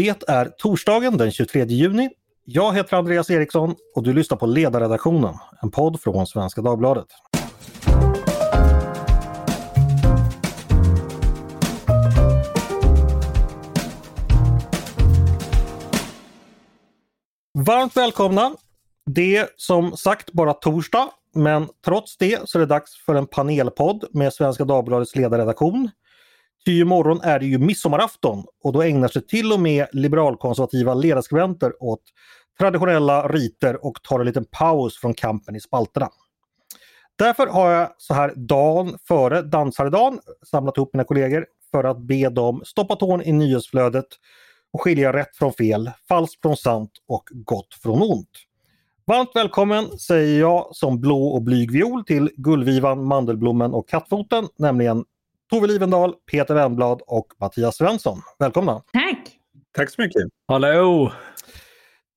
Det är torsdagen den 23 juni. Jag heter Andreas Eriksson och du lyssnar på Ledarredaktionen, en podd från Svenska Dagbladet. Varmt välkomna! Det är som sagt bara torsdag, men trots det så är det dags för en panelpodd med Svenska Dagbladets ledarredaktion. Ty imorgon är det ju midsommarafton och då ägnar sig till och med liberalkonservativa ledarskribenter åt traditionella riter och tar en liten paus från kampen i spalterna. Därför har jag så här dagen före dansardagen samlat ihop mina kollegor för att be dem stoppa tån i nyhetsflödet och skilja rätt från fel, falskt från sant och gott från ont. Varmt välkommen säger jag som blå och blyg viol till Gullvivan, Mandelblommen och Kattfoten, nämligen Tove Livendal, Peter Wennblad och Mattias Svensson. Välkomna! Tack! Tack så mycket! Hallå!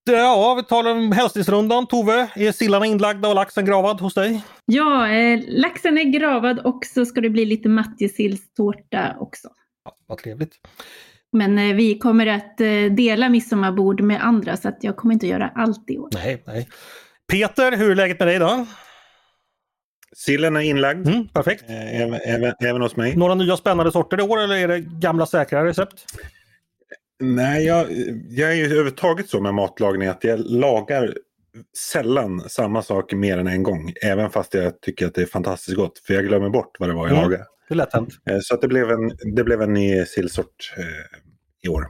Ja, vi talar om hälsningsrundan. Tove, är sillarna inlagda och laxen gravad hos dig? Ja, eh, laxen är gravad och så ska det bli lite matjesillstårta också. Ja, vad trevligt. Men eh, vi kommer att eh, dela midsommarbord med andra så att jag kommer inte göra allt i år. Nej, nej. Peter, hur är läget med dig då? Sillen är inlagd. Mm, perfekt. Eh, Även, även, även hos mig. Några nya spännande sorter i år eller är det gamla säkra recept? Nej, jag, jag är ju överhuvudtaget så med matlagning att jag lagar sällan samma sak mer än en gång. Även fast jag tycker att det är fantastiskt gott. För jag glömmer bort vad det var jag Mm. lagade. Det är lätt hänt. Eh, Så att det, blev en, det blev en ny sillsort eh, i år.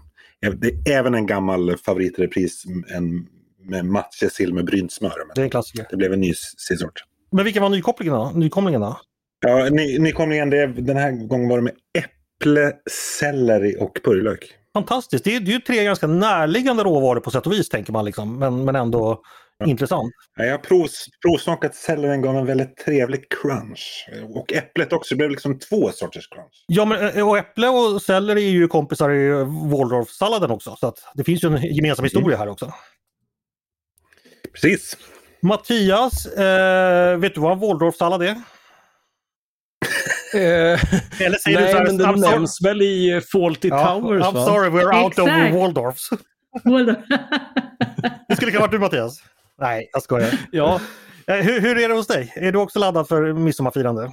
Eh, Det är även en gammal favoritrepris en, med matjessill med brynt smör. Det är en klassiker. Det blev en ny sillsort. Men vilken var nykomlingen då? Ja, ny, nykomlingen, det, den här gången var det med äpple, selleri och purjolök. Fantastiskt! Det är, det är ju tre ganska närliggande råvaror på sätt och vis tänker man liksom. Men, men ändå intressant. Ja, jag har provs, provsmakat sellerin gav en väldigt trevlig crunch. Och äpplet också, det blev liksom två sorters crunch. Ja, men eh, och äpple och selleri är ju kompisar i Waldorf-salladen också. Så att det finns ju en gemensam historia här också. Precis. Mattias, eh, vet du vad en Waldorf-sallad är? Eh, Eller säger du nej, så här, men den I'm sorry- nämns väl i eh, Fawlty Ja, Towers? I'm va? sorry, we're out of Exakt. Waldorfs. Det skulle kunna varit du Mattias. Nej, jag skojar. Ja, Eh, Hur, hur är det hos dig? Är du också laddad för midsommarfirande?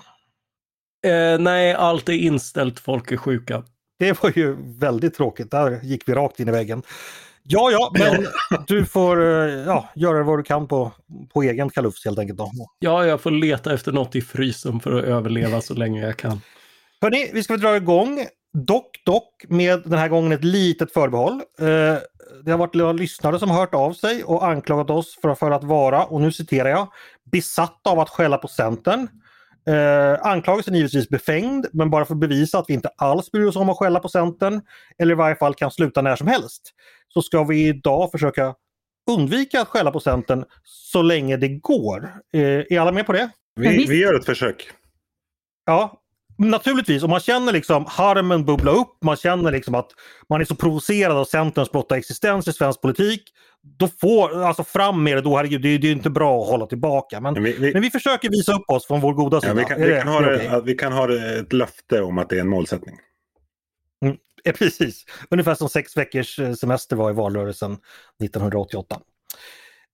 eh, nej, allt är inställt, folk är sjuka. Det var ju väldigt tråkigt. Där gick vi rakt in i väggen. Ja, ja, men du får eh, ja, göra vad du kan på, på egen kalufs helt enkelt. Då. Ja, jag får leta efter något i frysen för att överleva så länge jag kan. Hörni, vi ska dra igång. Dock, dock med den här gången ett litet förbehåll. Eh, det har varit några lyssnare som har hört av sig och anklagat oss för, för att vara, och nu citerar jag, besatta av att skälla på Centern. Eh, anklagelsen är givetvis befängd, men bara för att bevisa att vi inte alls bryr oss om att skälla på Centern, eller i varje fall kan sluta när som helst, så ska vi idag försöka undvika att skälla på Centern så länge det går. Eh, är alla med på det? Vi, vi gör ett försök. Ja, naturligtvis. Om man känner liksom harmen bubbla upp, man känner liksom att man är så provocerad av Centerns blotta existens i svensk politik. Då får, alltså fram med det då, herregud, det, är- det är inte bra att hålla tillbaka. Men, Men vi, vi, men vi försöker visa upp oss från vår goda sida. ja, vi, kan, vi, kan ha det vi kan ha ett löfte om att det är en målsättning. Eh, Precis, ungefär som sex veckors eh, semester var i valrörelsen 1988.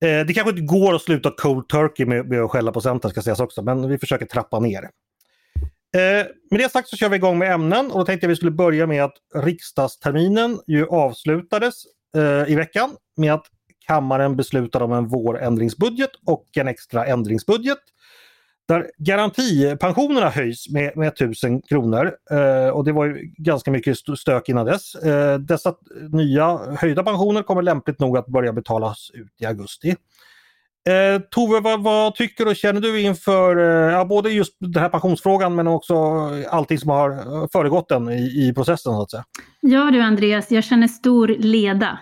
Eh, det kanske inte går att sluta cold turkey med, med att skälla på Centern ska sägas också, men vi försöker trappa ner. Eh, med det sagt så kör vi igång med ämnen och då tänkte jag vi skulle börja med att riksdagsterminen ju avslutades eh, i veckan med att kammaren beslutade om en vårändringsbudget och en extra ändringsbudget. Där garantipensionerna höjs med, med 1000 kronor eh, och det var ju ganska mycket stök innan dess. Eh, dessa nya höjda pensioner kommer lämpligt nog att börja betalas ut i augusti. Eh, Tove, vad, vad tycker och känner du inför eh, både just den här pensionsfrågan men också allting som har föregått den i, i processen så att säga? Ja du Andreas, jag känner stor leda.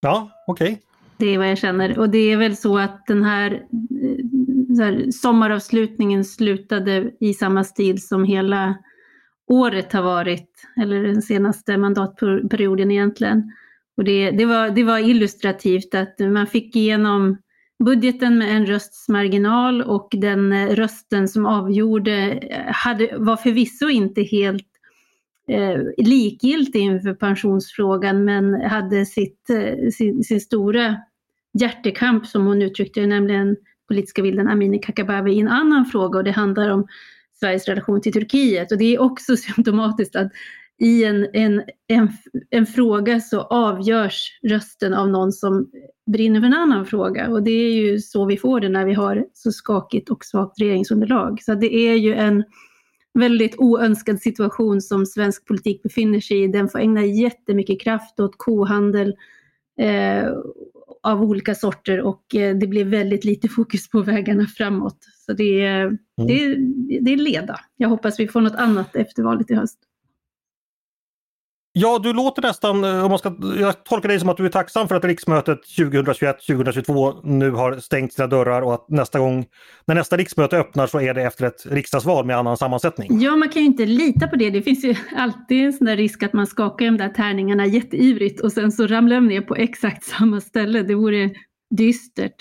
Ja, okej. Det är vad jag känner. Och det är väl så att den här, eh, så här sommaravslutningen slutade i samma stil som hela året har varit, eller den senaste mandatperioden egentligen. Och det, det, var, det var illustrativt att man fick igenom budgeten med en rösts marginal och den eh, rösten som avgjorde eh, hade, var förvisso inte helt eh, likgiltig inför pensionsfrågan men hade sitt, eh, sin, sin stora hjärtekamp som hon uttryckte det, nämligen politiska vilden Amineh Kakabaveh i en annan fråga och det handlar om Sveriges relation till Turkiet. Och det är också symptomatiskt att i en, en, en, en fråga så avgörs rösten av någon som brinner för en annan fråga. Och det är ju så vi får det när vi har så skakigt och svagt regeringsunderlag. Så det är ju en väldigt oönskad situation som svensk politik befinner sig i. Den får ägna jättemycket kraft åt kohandel eh, av olika sorter och eh, det blir väldigt lite fokus på vägarna framåt. Så det är, mm. det, det är leda. Jag hoppas vi får något annat efter valet i höst. Ja, du låter nästan, eh, om man ska, jag tolkar dig som att du är tacksam för att riksmötet 2021-2022 nu har stängt sina dörrar och att nästa gång, när nästa riksmöte öppnar så är det efter ett riksdagsval med annan sammansättning. Ja, man kan ju inte lita på det. Det finns ju alltid en sån där risk att man skakar de där tärningarna jätteivrigt och sen så ramlar de ner på exakt samma ställe. Det vore dystert.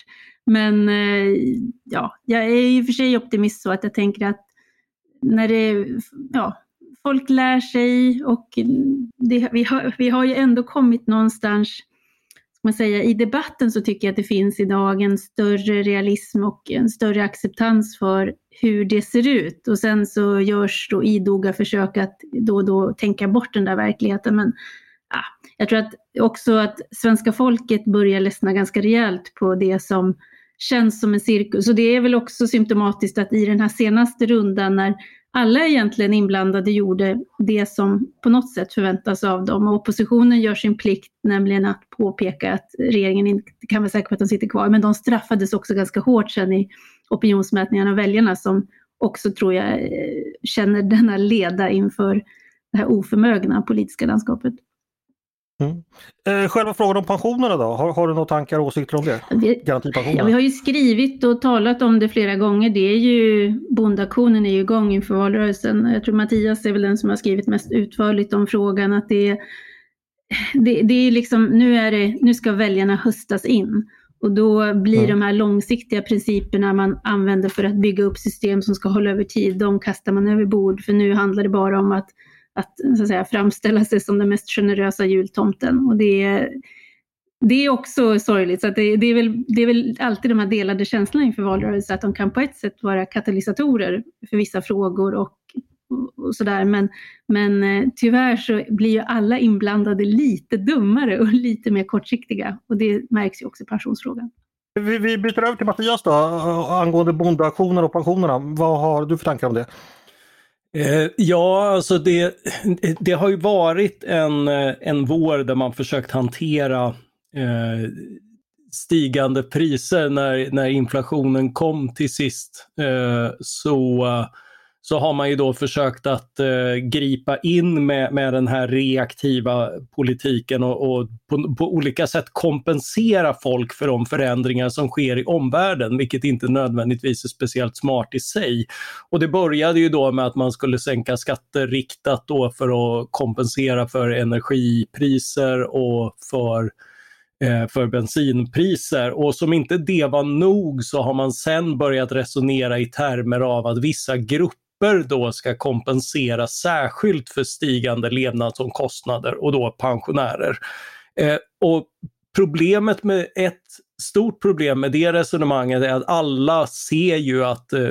Men eh, ja, jag är i och för sig optimist så att jag tänker att när det, ja, folk lär sig och det, vi, har, vi har ju ändå kommit någonstans, ska man säga, i debatten så tycker jag att det finns idag en större realism och en större acceptans för hur det ser ut. Och sen så görs då idoga försök att då och då tänka bort den där verkligheten. Men ja, jag tror att också att svenska folket börjar ledsna ganska rejält på det som känns som en cirkus. Och det är väl också symptomatiskt att i den här senaste rundan när alla egentligen inblandade gjorde det som på något sätt förväntas av dem. Och oppositionen gör sin plikt, nämligen att påpeka att regeringen inte kan vara säker på att de sitter kvar. Men de straffades också ganska hårt sen i opinionsmätningarna av väljarna som också tror jag eh, känner denna leda inför det här oförmögna politiska landskapet. Mm. Eh, själva frågan om pensionerna då, har, har du några tankar och åsikter om det? Vi, ja, vi har ju skrivit och talat om det flera gånger. Det är ju, bondaktionen är ju igång inför valrörelsen. Jag tror Mattias är väl den som har skrivit mest utförligt om frågan. Att det, det, det är liksom, nu, är det, nu ska väljarna höstas in. Och då blir mm. de här långsiktiga principerna man använder för att bygga upp system som ska hålla över tid, de kastar man över bord. För nu handlar det bara om att att, så att säga, framställa sig som den mest generösa jultomten. Och det är, det är också sorgligt. Så det, det, är väl, det är väl alltid de här delade känslorna inför valrörelsen, att de kan på ett sätt vara katalysatorer för vissa frågor och, och sådär. Men, men eh, tyvärr så blir ju alla inblandade lite dummare och lite mer kortsiktiga. Och det märks ju också i pensionsfrågan. Vi, vi byter över till Mattias då, eh, angående bondauktioner och pensionerna. Vad har du för tankar om det? Eh, ja, alltså det, det har ju varit en, eh, en vår där man försökt hantera eh, stigande priser när, när inflationen kom till sist. Eh, så så har man ju då försökt att eh, gripa in med, med den här reaktiva politiken och, och på, på, olika sätt kompensera folk för de förändringar som sker i omvärlden, vilket inte nödvändigtvis är speciellt smart i sig. Och det började ju då med att man skulle sänka skatter riktat då för att kompensera för energipriser och för eh, för bensinpriser. Och som inte det var nog så har man sen börjat resonera i termer av att vissa grupper grupper då ska kompensera särskilt för stigande levnadsomkostnader och då pensionärer. Eh, och problemet med ett stort problem med det resonemanget är att alla ser ju att eh,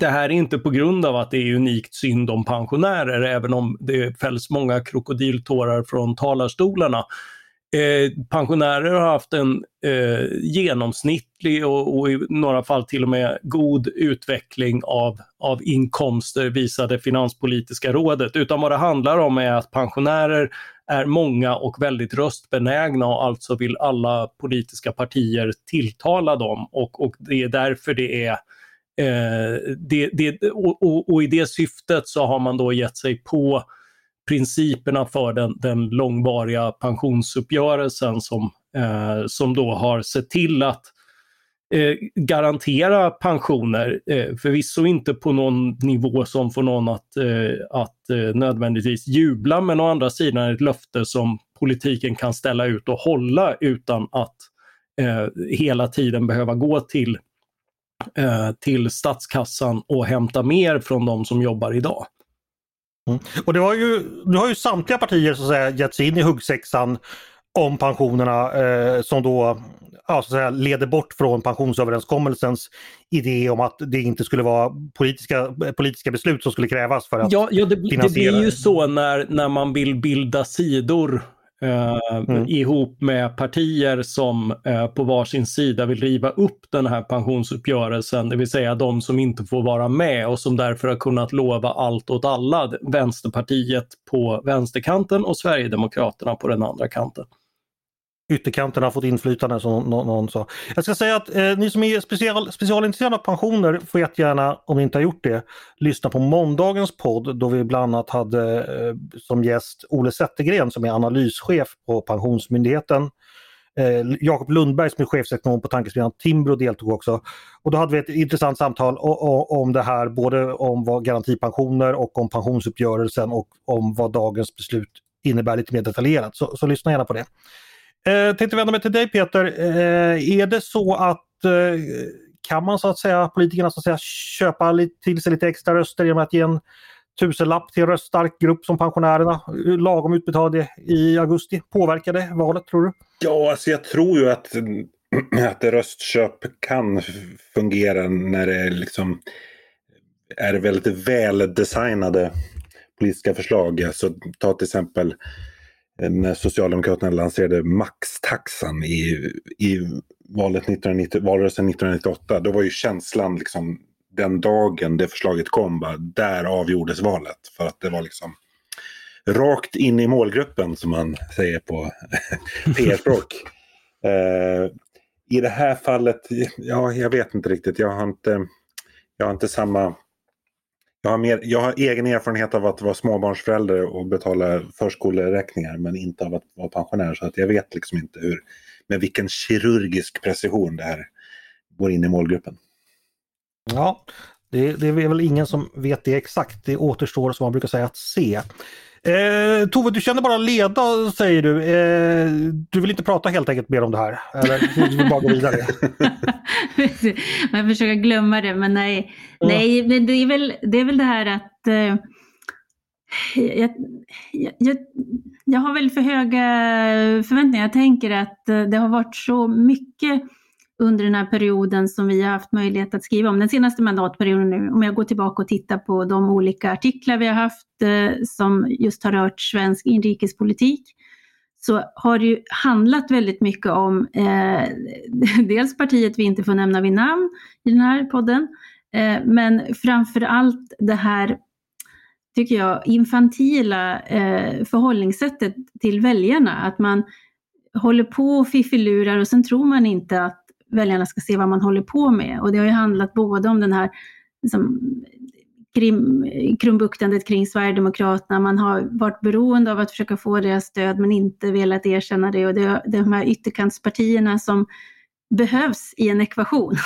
det här är inte på grund av att det är unikt synd om pensionärer, även om det fälls många krokodiltårar från talarstolarna. Eh, pensionärer har haft en eh, genomsnittlig och, och, i några fall till och med god utveckling av, av inkomster visade Finanspolitiska rådet. Utan vad det handlar om är att pensionärer är många och väldigt röstbenägna och alltså vill alla politiska partier tilltala dem och, och det är därför det är eh, det, det, och, och, och, i det syftet så har man då gett sig på principerna för den, den långvariga pensionsuppgörelsen som, eh, som då har sett till att eh, garantera pensioner. Eh, förvisso inte på någon nivå som får någon att, eh, att eh, nödvändigtvis jubla, men å andra sidan ett löfte som politiken kan ställa ut och hålla utan att eh, hela tiden behöva gå till, eh, till statskassan och hämta mer från de som jobbar idag. Mm. Och det var ju, nu har ju samtliga partier så att säga gett sig in i huggsexan om pensionerna eh, som då ja, så att säga, leder bort från pensionsöverenskommelsens idé om att det inte skulle vara politiska, politiska beslut som skulle krävas för att ja, ja, det, finansiera. Det blir ju så när, när man vill bilda sidor eh, mm. ihop med partier som eh, på varsin sida vill riva upp den här pensionsuppgörelsen, det vill säga de som inte får vara med och som därför har kunnat lova allt åt alla. Vänsterpartiet på vänsterkanten och Sverigedemokraterna på den andra kanten ytterkanterna har fått inflytande som någon, någon sa. Jag ska säga att eh, ni som är special, specialintresserade av pensioner får jättegärna, om ni inte har gjort det, lyssna på måndagens podd då vi bland annat hade eh, som gäst Ole Zettergren som är analyschef på Pensionsmyndigheten. Eh, Jakob Lundberg som är chefsekonom på tankesmedjan Timbro deltog också. Och då hade vi ett intressant samtal om det här, både om vad garantipensioner och om pensionsuppgörelsen och om vad dagens beslut innebär lite mer detaljerat. Så, så lyssna gärna på det. Eh, tänkte vända mig till dig Peter. Eh, är det så att eh, kan man så att säga politikerna så att säga köpa till sig lite extra röster genom att ge en tusenlapp till en röststark grupp som pensionärerna eh, lagom utbetalade i augusti? Påverkade valet tror du? Ja, alltså jag tror ju att, att röstköp kan fungera när det liksom är väldigt väldesignade politiska förslag. Alltså, ta till exempel Eh, när Socialdemokraterna lanserade maxtaxan i, i valet 1990, valrörelsen 1998, då var ju känslan liksom den dagen det förslaget kom, bara, där avgjordes valet. För att det var liksom rakt in i målgruppen som man säger på PR-språk. eh, I det här fallet, ja jag vet inte riktigt, jag har inte, jag har inte samma jag har, mer, jag har egen erfarenhet av att vara småbarnsförälder och betala förskoleräkningar men inte av att vara pensionär. Så att jag vet liksom inte hur, med vilken kirurgisk precision det här går in i målgruppen. Ja, det, det är väl ingen som vet det exakt. Det återstår som man brukar säga att se. Eh, Tove, du känner bara leda säger du. Eh, du vill inte prata helt enkelt mer om det här? Eller du vill bara gå vidare? Man försöker glömma det, men nej. Mm. Nej, men det är, väl, det är väl det här att eh, jag, jag, jag, har väl för höga förväntningar. Jag tänker att eh, det har varit så mycket under den här perioden som vi har haft möjlighet att skriva om. Den senaste mandatperioden nu, om jag går tillbaka och tittar på de olika artiklar vi har haft eh, som just har rört svensk inrikespolitik, så har det ju handlat väldigt mycket om eh, dels partiet vi inte får nämna vid namn i den här podden, eh, men framför allt det här, tycker jag, infantila eh, förhållningssättet till väljarna. Att man håller på och fiffilurar och sen tror man inte att väljarna ska se vad man håller på med. Och det har ju handlat både om den här liksom, krim, krumbuktandet kring Sverigedemokraterna, man har varit beroende av att försöka få deras stöd men inte velat erkänna det. Och det är de här ytterkantspartierna som behövs i en ekvation,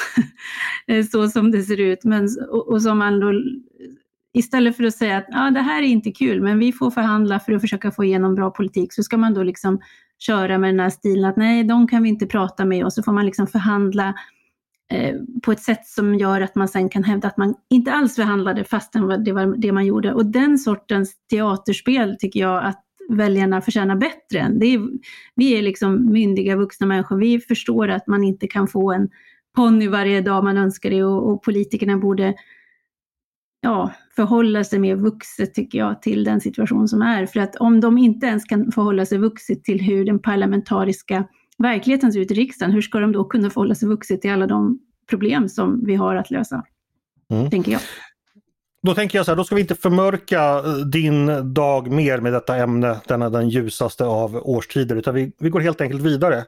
så som det ser ut. Men, och, och som man då, istället för att säga att ah, det här är inte kul, men vi får förhandla för att försöka få igenom bra politik, så ska man då liksom köra med den här stilen att nej, de kan vi inte prata med och så får man liksom förhandla eh, på ett sätt som gör att man sen kan hävda att man inte alls förhandlade fastän det var det man gjorde. Och den sortens teaterspel tycker jag att väljarna förtjänar bättre än. Det är, vi är liksom myndiga vuxna människor, vi förstår att man inte kan få en ponny varje dag man önskar det och, och politikerna borde ja, förhålla sig mer vuxet tycker jag till den situation som är. För att om de inte ens kan förhålla sig vuxet till hur den parlamentariska verkligheten ser ut i riksdagen, hur ska de då kunna förhålla sig vuxet till alla de problem som vi har att lösa? Mm. Tänker jag. Då tänker jag så här, då ska vi inte förmörka din dag mer med detta ämne, denna den ljusaste av årstider, utan vi, vi går helt enkelt vidare.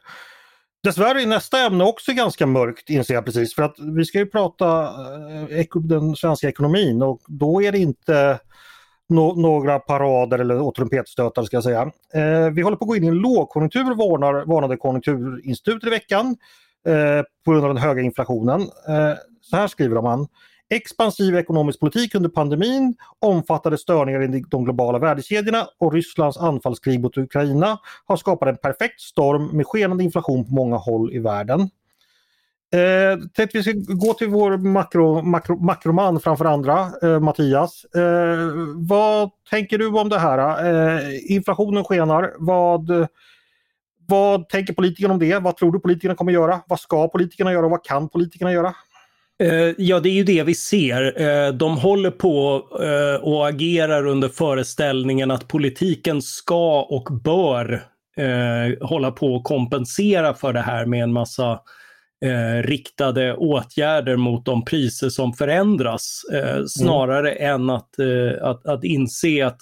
Dessvärre är nästa ämne också ganska mörkt inser jag precis för att vi ska ju prata eh, den svenska ekonomin och då är det inte no några parader eller trumpetstötar ska jag säga. Eh, vi håller på att gå in i en lågkonjunktur varnar, varnade Konjunkturinstitutet i veckan eh, på grund av den höga inflationen. Eh, så här skriver de Expansiv ekonomisk politik under pandemin, omfattade störningar i de globala värdekedjorna och Rysslands anfallskrig mot Ukraina har skapat en perfekt storm med skenande inflation på många håll i världen. Eh, tänkte vi ska gå till vår makro, makro, makroman framför andra, eh, Mattias. Eh, vad tänker du om det här? Eh, inflationen skenar. Vad, vad tänker politikerna om det? Vad tror du politikerna kommer göra? Vad ska politikerna göra och vad kan politikerna göra? Eh, ja, det är ju det vi ser. Eh, de håller på eh, och agerar under föreställningen att politiken ska och bör hålla på och kompensera för det här med en massa riktade åtgärder mot de priser som förändras. Snarare mm. än att, att, att inse att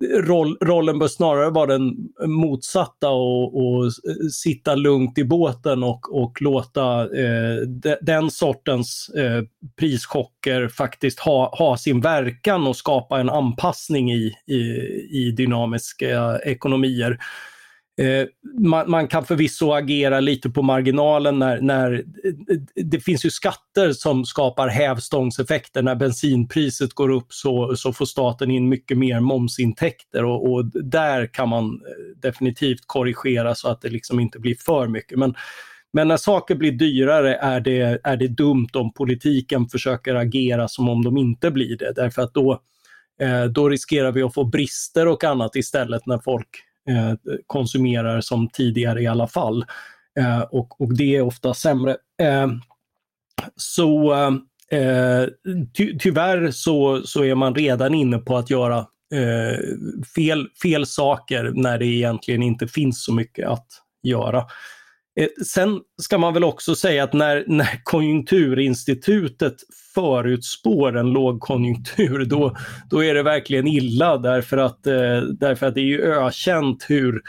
roll, rollen bör snarare vara den motsatta och, och sitta lugnt i båten och, och låta eh, de, den sortens eh, prischocker faktiskt ha, ha sin verkan och skapa en anpassning i, i, i dynamiska ekonomier. Eh, man, man, kan förvisso agera lite på marginalen när, när eh, det finns ju skatter som skapar hävstångseffekter. När bensinpriset går upp så, så får staten in mycket mer momsintäkter och, och där kan man eh, definitivt korrigera så att det liksom inte blir för mycket. Men, men när saker blir dyrare är det, är det dumt om politiken försöker agera som om de inte blir det. Därför att då, då riskerar vi att få brister och annat istället när folk Eh, konsumerar som tidigare i alla fall. Eh, och, och det är ofta sämre. Eh, så eh, ty, tyvärr så, så är man redan inne på att göra eh, fel, fel saker när det egentligen inte finns så mycket att göra. Eh, sen ska man väl också säga att när, när Konjunkturinstitutet förutspår en lågkonjunktur, då, då är det verkligen illa därför att, eh, därför att det är ju ökänt hur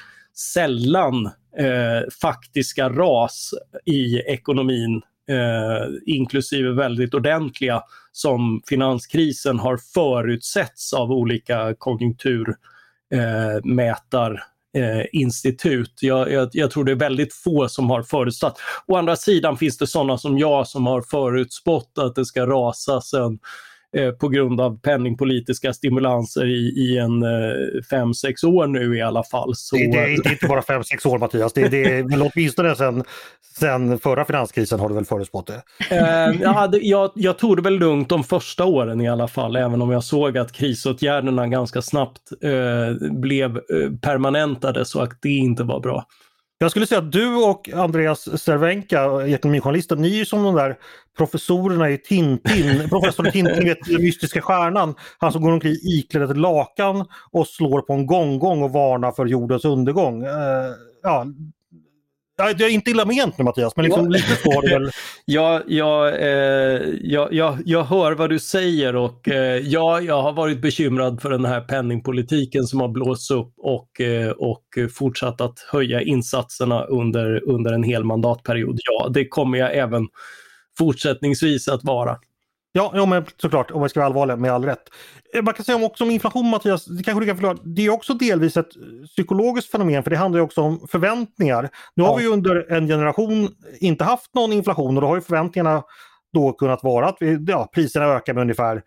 sällan eh, faktiska ras i ekonomin, eh, inklusive väldigt ordentliga, som finanskrisen har förutsetts av olika konjunkturmätar eh, eh, institut. Jag, jag, jag, tror det är väldigt få som har förutsatt. Å andra sidan finns det sådana som jag som har förutspått att det ska rasa sen eh, på grund av penningpolitiska stimulanser i, i en eh, fem, sex år nu i alla fall. Så... Det, det, är inte bara fem, sex år Mattias, det, det är väl åtminstone sen, sen förra finanskrisen har du väl förutspått det? Eh, jag, hade, jag, jag tog det väl lugnt de första åren i alla fall, även om jag såg att krisåtgärderna ganska snabbt blev permanentade så att det inte var bra. Jag skulle säga att du och Andreas Cervenka, ekonomijournalisten, ni är som de där professorerna i Tintin, professorn i Tintin, vet, den mystiska stjärnan. Han som går omkring iklädd ett lakan och slår på en gonggong och varnar för jordens undergång. Uh, ja, jag är inte illa ment nu Mattias, men liksom lite så har det väl... ja, ja, eh, jag, jag, jag hör vad du säger och eh, ja, jag har varit bekymrad för den här penningpolitiken som har blåst upp och, eh, och fortsatt att höja insatserna under, under en hel mandatperiod. Ja, det kommer jag även fortsättningsvis att vara. Ja, ja men såklart, om jag ska vara allvarlig, med all rätt. Eh, man kan säga också om inflation Mattias, det kanske du kan förklara, det är också delvis ett psykologiskt fenomen för det handlar ju också om förväntningar. Nu ja. har vi under en generation inte haft någon inflation och då har ju förväntningarna då kunnat vara att vi, ja, priserna ökar med ungefär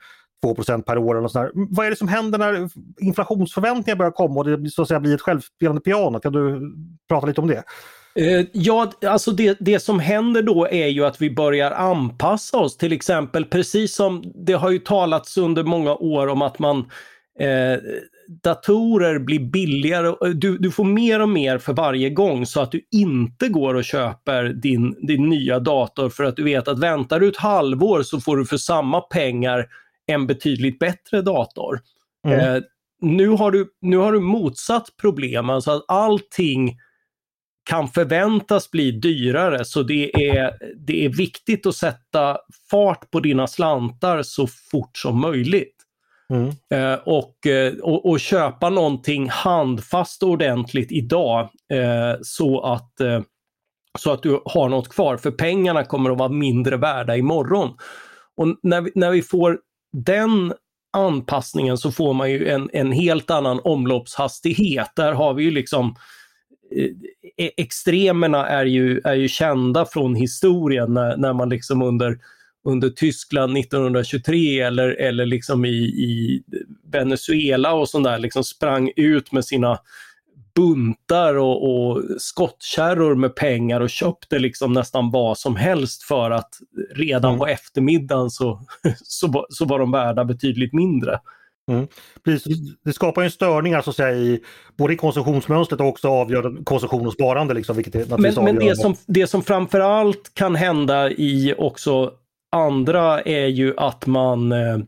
2% per år. Och sådär. Vad är det som händer när inflationsförväntningar börjar komma och det så att säga blir ett självspelande piano? Kan du prata lite om det? Eh, ja, alltså det, det som händer då är ju att vi börjar anpassa oss. Till exempel precis som det har ju talats under många år om att man eh, datorer blir billigare. Du, du får mer och mer för varje gång så att du inte går och köper din, din nya dator för att du vet att väntar du ett halvår så får du för samma pengar en betydligt bättre dator. Mm. Eh, nu, har du, nu har du motsatt problem, alltså att allting kan förväntas bli dyrare så det är, det är viktigt att sätta fart på dina slantar så fort som möjligt. Mm. Eh, och, eh, och, och, köpa någonting handfast och ordentligt idag eh, så, att, eh, så att du har något kvar. För pengarna kommer att vara mindre värda imorgon. Och när vi, när vi får den anpassningen så får man ju en, en helt annan omloppshastighet. Där har vi ju liksom extremerna är ju, är ju kända från historien när, när man liksom under, under Tyskland 1923 eller, eller liksom i, i Venezuela och sånt där liksom sprang ut med sina buntar och, och skottkärror med pengar och köpte liksom nästan vad som helst för att redan mm. på eftermiddagen så, så, så var de värda betydligt mindre. Mm. Precis. Det skapar en störning alltså, säga, i både i konsumtionsmönstret och också avgör konsumtion och sparande. Liksom, vilket är men men det, som, det som framförallt kan hända i också andra är ju att man eh,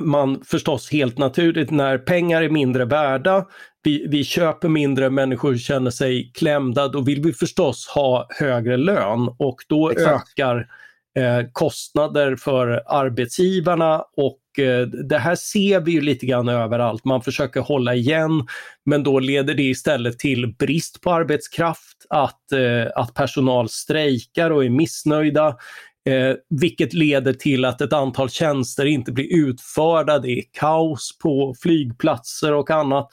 man förstås helt naturligt när pengar är mindre värda, vi, vi köper mindre, människor känner sig klämda, då vill vi förstås ha högre lön och då Exakt. ökar eh, kostnader för arbetsgivarna och Eh, det här ser vi ju lite grann överallt. Man försöker hålla igen men då leder det istället till brist på arbetskraft, att, eh, att personal strejkar och är missnöjda. Eh, vilket leder till att ett antal tjänster inte blir utförda. Det är kaos på flygplatser och annat.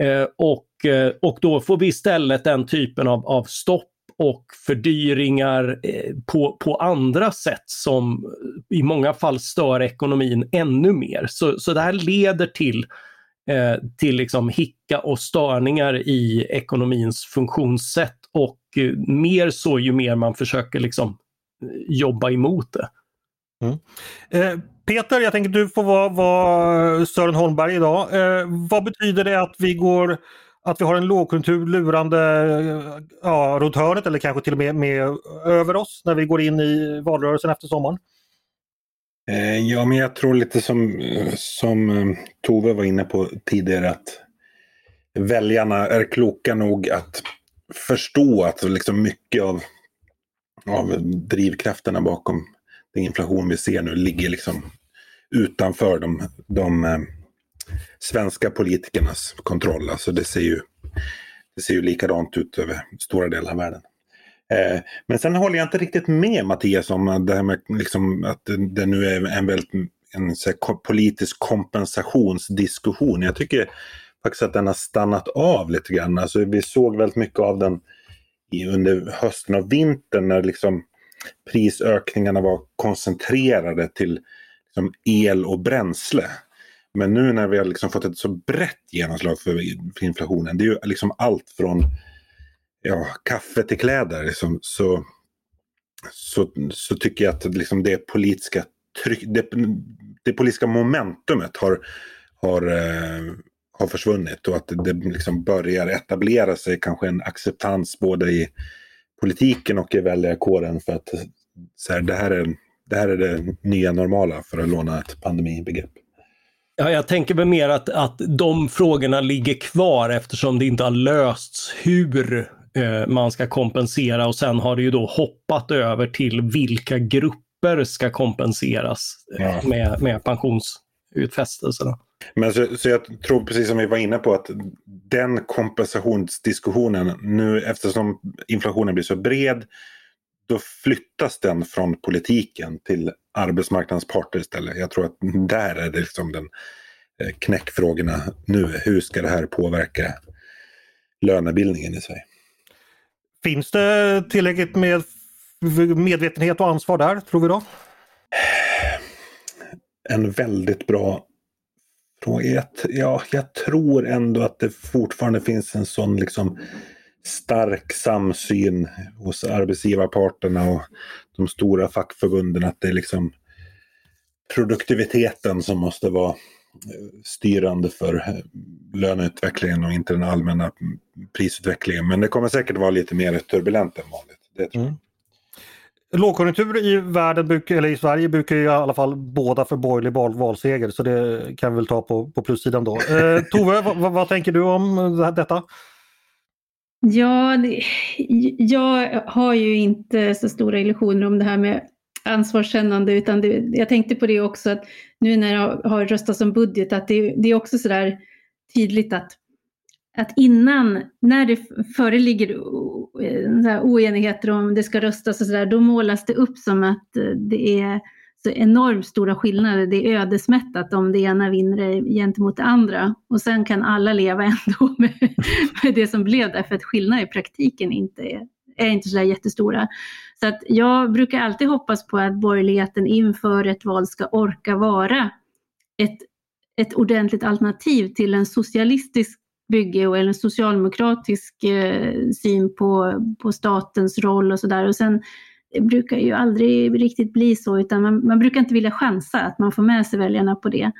Eh, och, eh, och då får vi istället den typen av, av stopp och fördyringar eh, på, på andra sätt som i många fall stör ekonomin ännu mer. Så, så det här leder till, eh, till liksom hicka och störningar i ekonomins funktionssätt och eh, mer så ju mer man försöker liksom eh, jobba emot det. Mm. Eh, Peter, jag tänker att du får vara, vara Sören Holmberg idag. Eh, vad betyder det att vi går att vi har en lågkonjunktur lurande ja, runt hörnet eller kanske till och med, med över oss när vi går in i valrörelsen efter sommaren? Eh, ja, men jag tror lite som, som eh, Tove var inne på tidigare att väljarna är kloka nog att förstå att liksom mycket av av drivkrafterna bakom den inflation vi ser nu ligger liksom utanför de, de eh, svenska politikernas kontroll. Alltså det ser ju, det ser ju likadant ut över stora delar av världen. Eh, men sen håller jag inte riktigt med Mattias om det här med liksom att det, det nu är en väldigt en så politisk kompensationsdiskussion. Jag tycker faktiskt att den har stannat av lite grann. Alltså, vi såg väldigt mycket av den under hösten och vintern när liksom prisökningarna var koncentrerade till liksom el och bränsle. Men nu när vi har liksom fått ett så brett genomslag för, för inflationen, det är ju liksom allt från ja, kaffe till kläder. Liksom, så, så, så tycker jag att liksom det politiska tryck, det, det politiska momentumet har, har eh, har försvunnit och att det liksom börjar etablera sig kanske en acceptans både i politiken och i väljarkåren för att så här, det, här är, det här är det nya normala för att låna ett pandemibegrepp. Ja, jag tänker väl mer att, att de frågorna ligger kvar eftersom det inte har lösts hur eh, man ska kompensera och sen har det ju då hoppat över till vilka grupper ska kompenseras eh, med, med pensionsutfästelserna. Men så, så, jag tror precis som vi var inne på att den kompensationsdiskussionen nu eftersom inflationen blir så bred då flyttas den från politiken till arbetsmarknadens parter istället. Jag tror att där är det liksom den eh, knäckfrågorna nu. Hur ska det här påverka lönebildningen i Sverige? Finns det tillräckligt med medvetenhet och ansvar där, tror vi då? En väldigt bra fråga. Ja, jag tror ändå att det fortfarande finns en sån liksom stark samsyn hos arbetsgivarparterna och de stora fackförbunden att det är liksom produktiviteten som måste vara eh, styrande för eh, löneutvecklingen och inte den allmänna prisutvecklingen. Men det kommer säkert vara lite mer turbulent än vanligt. Det tror jag. Mm. Lågkonjunktur i världen, eller i Sverige, brukar i alla fall båda för borgerlig valseger så det kan vi väl ta på, på plussidan då. Eh, Tove, vad, vad, tänker du om detta? Ja, det, jag har ju inte så stora illusioner om det här med ansvarskännande utan det, jag tänkte på det också att nu när jag har röstat om budget att det, det är också sådär tydligt att att innan, när det föreligger eh, oenigheter om det ska röstas och sådär, då målas det upp som att det är så enormt stora skillnader. Det är ödesmättat om det ena vinner gentemot det andra. Och sen kan alla leva ändå med, med det som blev därför att skillnader i praktiken inte är, är inte så jättestora. Så att jag brukar alltid hoppas på att borgerligheten inför ett val ska orka vara ett, ett ordentligt alternativ till en socialistisk bygge och en socialdemokratisk eh, syn på, på statens roll och sådär. Och sen det brukar ju aldrig riktigt bli så, utan man, man brukar inte vilja chansa att man får med sig väljarna på det.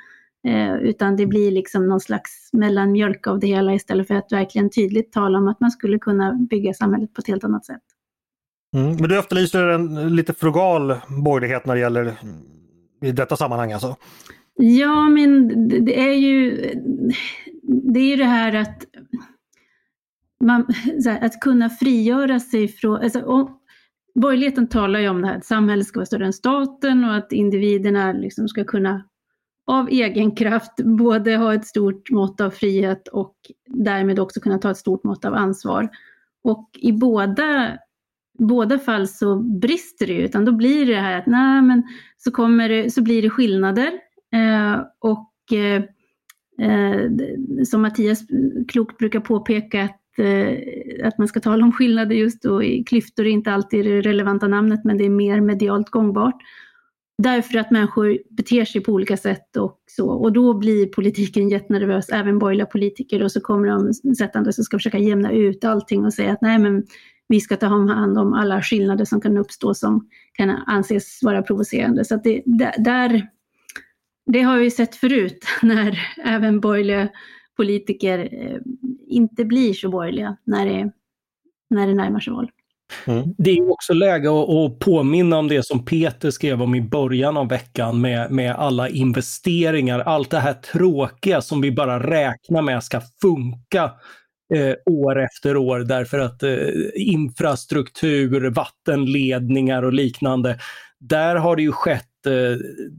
Eh, utan det blir liksom någon slags mellanmjölk av det hela istället för att verkligen tydligt tala om att man skulle kunna bygga samhället på ett helt annat sätt. Mm, men du efterlyser en lite frugal borgerlighet när det gäller i detta sammanhang alltså? Ja, men det är ju det, är ju det här att man, här, att kunna frigöra sig från, alltså, om, borgerligheten talar ju om det här att samhället ska vara större än staten och att individerna liksom ska kunna av egen kraft både ha ett stort mått av frihet och därmed också kunna ta ett stort mått av ansvar. Och i båda, båda fall så brister det ju, utan då blir det här att nej, men så, kommer det, så blir det skillnader. Eh, och eh, eh som Mattias klokt brukar påpeka, att, Eh, att man ska tala om skillnader just då, klyftor är inte alltid det relevanta namnet, men det är mer medialt gångbart. Därför att människor beter sig på olika sätt och så. Och då blir politiken jättenervös, även borgerliga politiker. Och så kommer de sättande som ska försöka jämna ut allting och säga att nej men vi ska ta hand om alla skillnader som kan uppstå som kan anses vara provocerande. Så att det, där, det har vi sett förut när även borgerliga politiker eh, inte blir så borgerliga när det, när det närmar sig val. Mm. Det är också läge att, påminna om det som Peter skrev om i början av veckan med, med alla investeringar, allt det här tråkiga som vi bara räknar med ska funka eh, år efter år därför att eh, infrastruktur, vattenledningar och liknande, där har det ju skett Eh,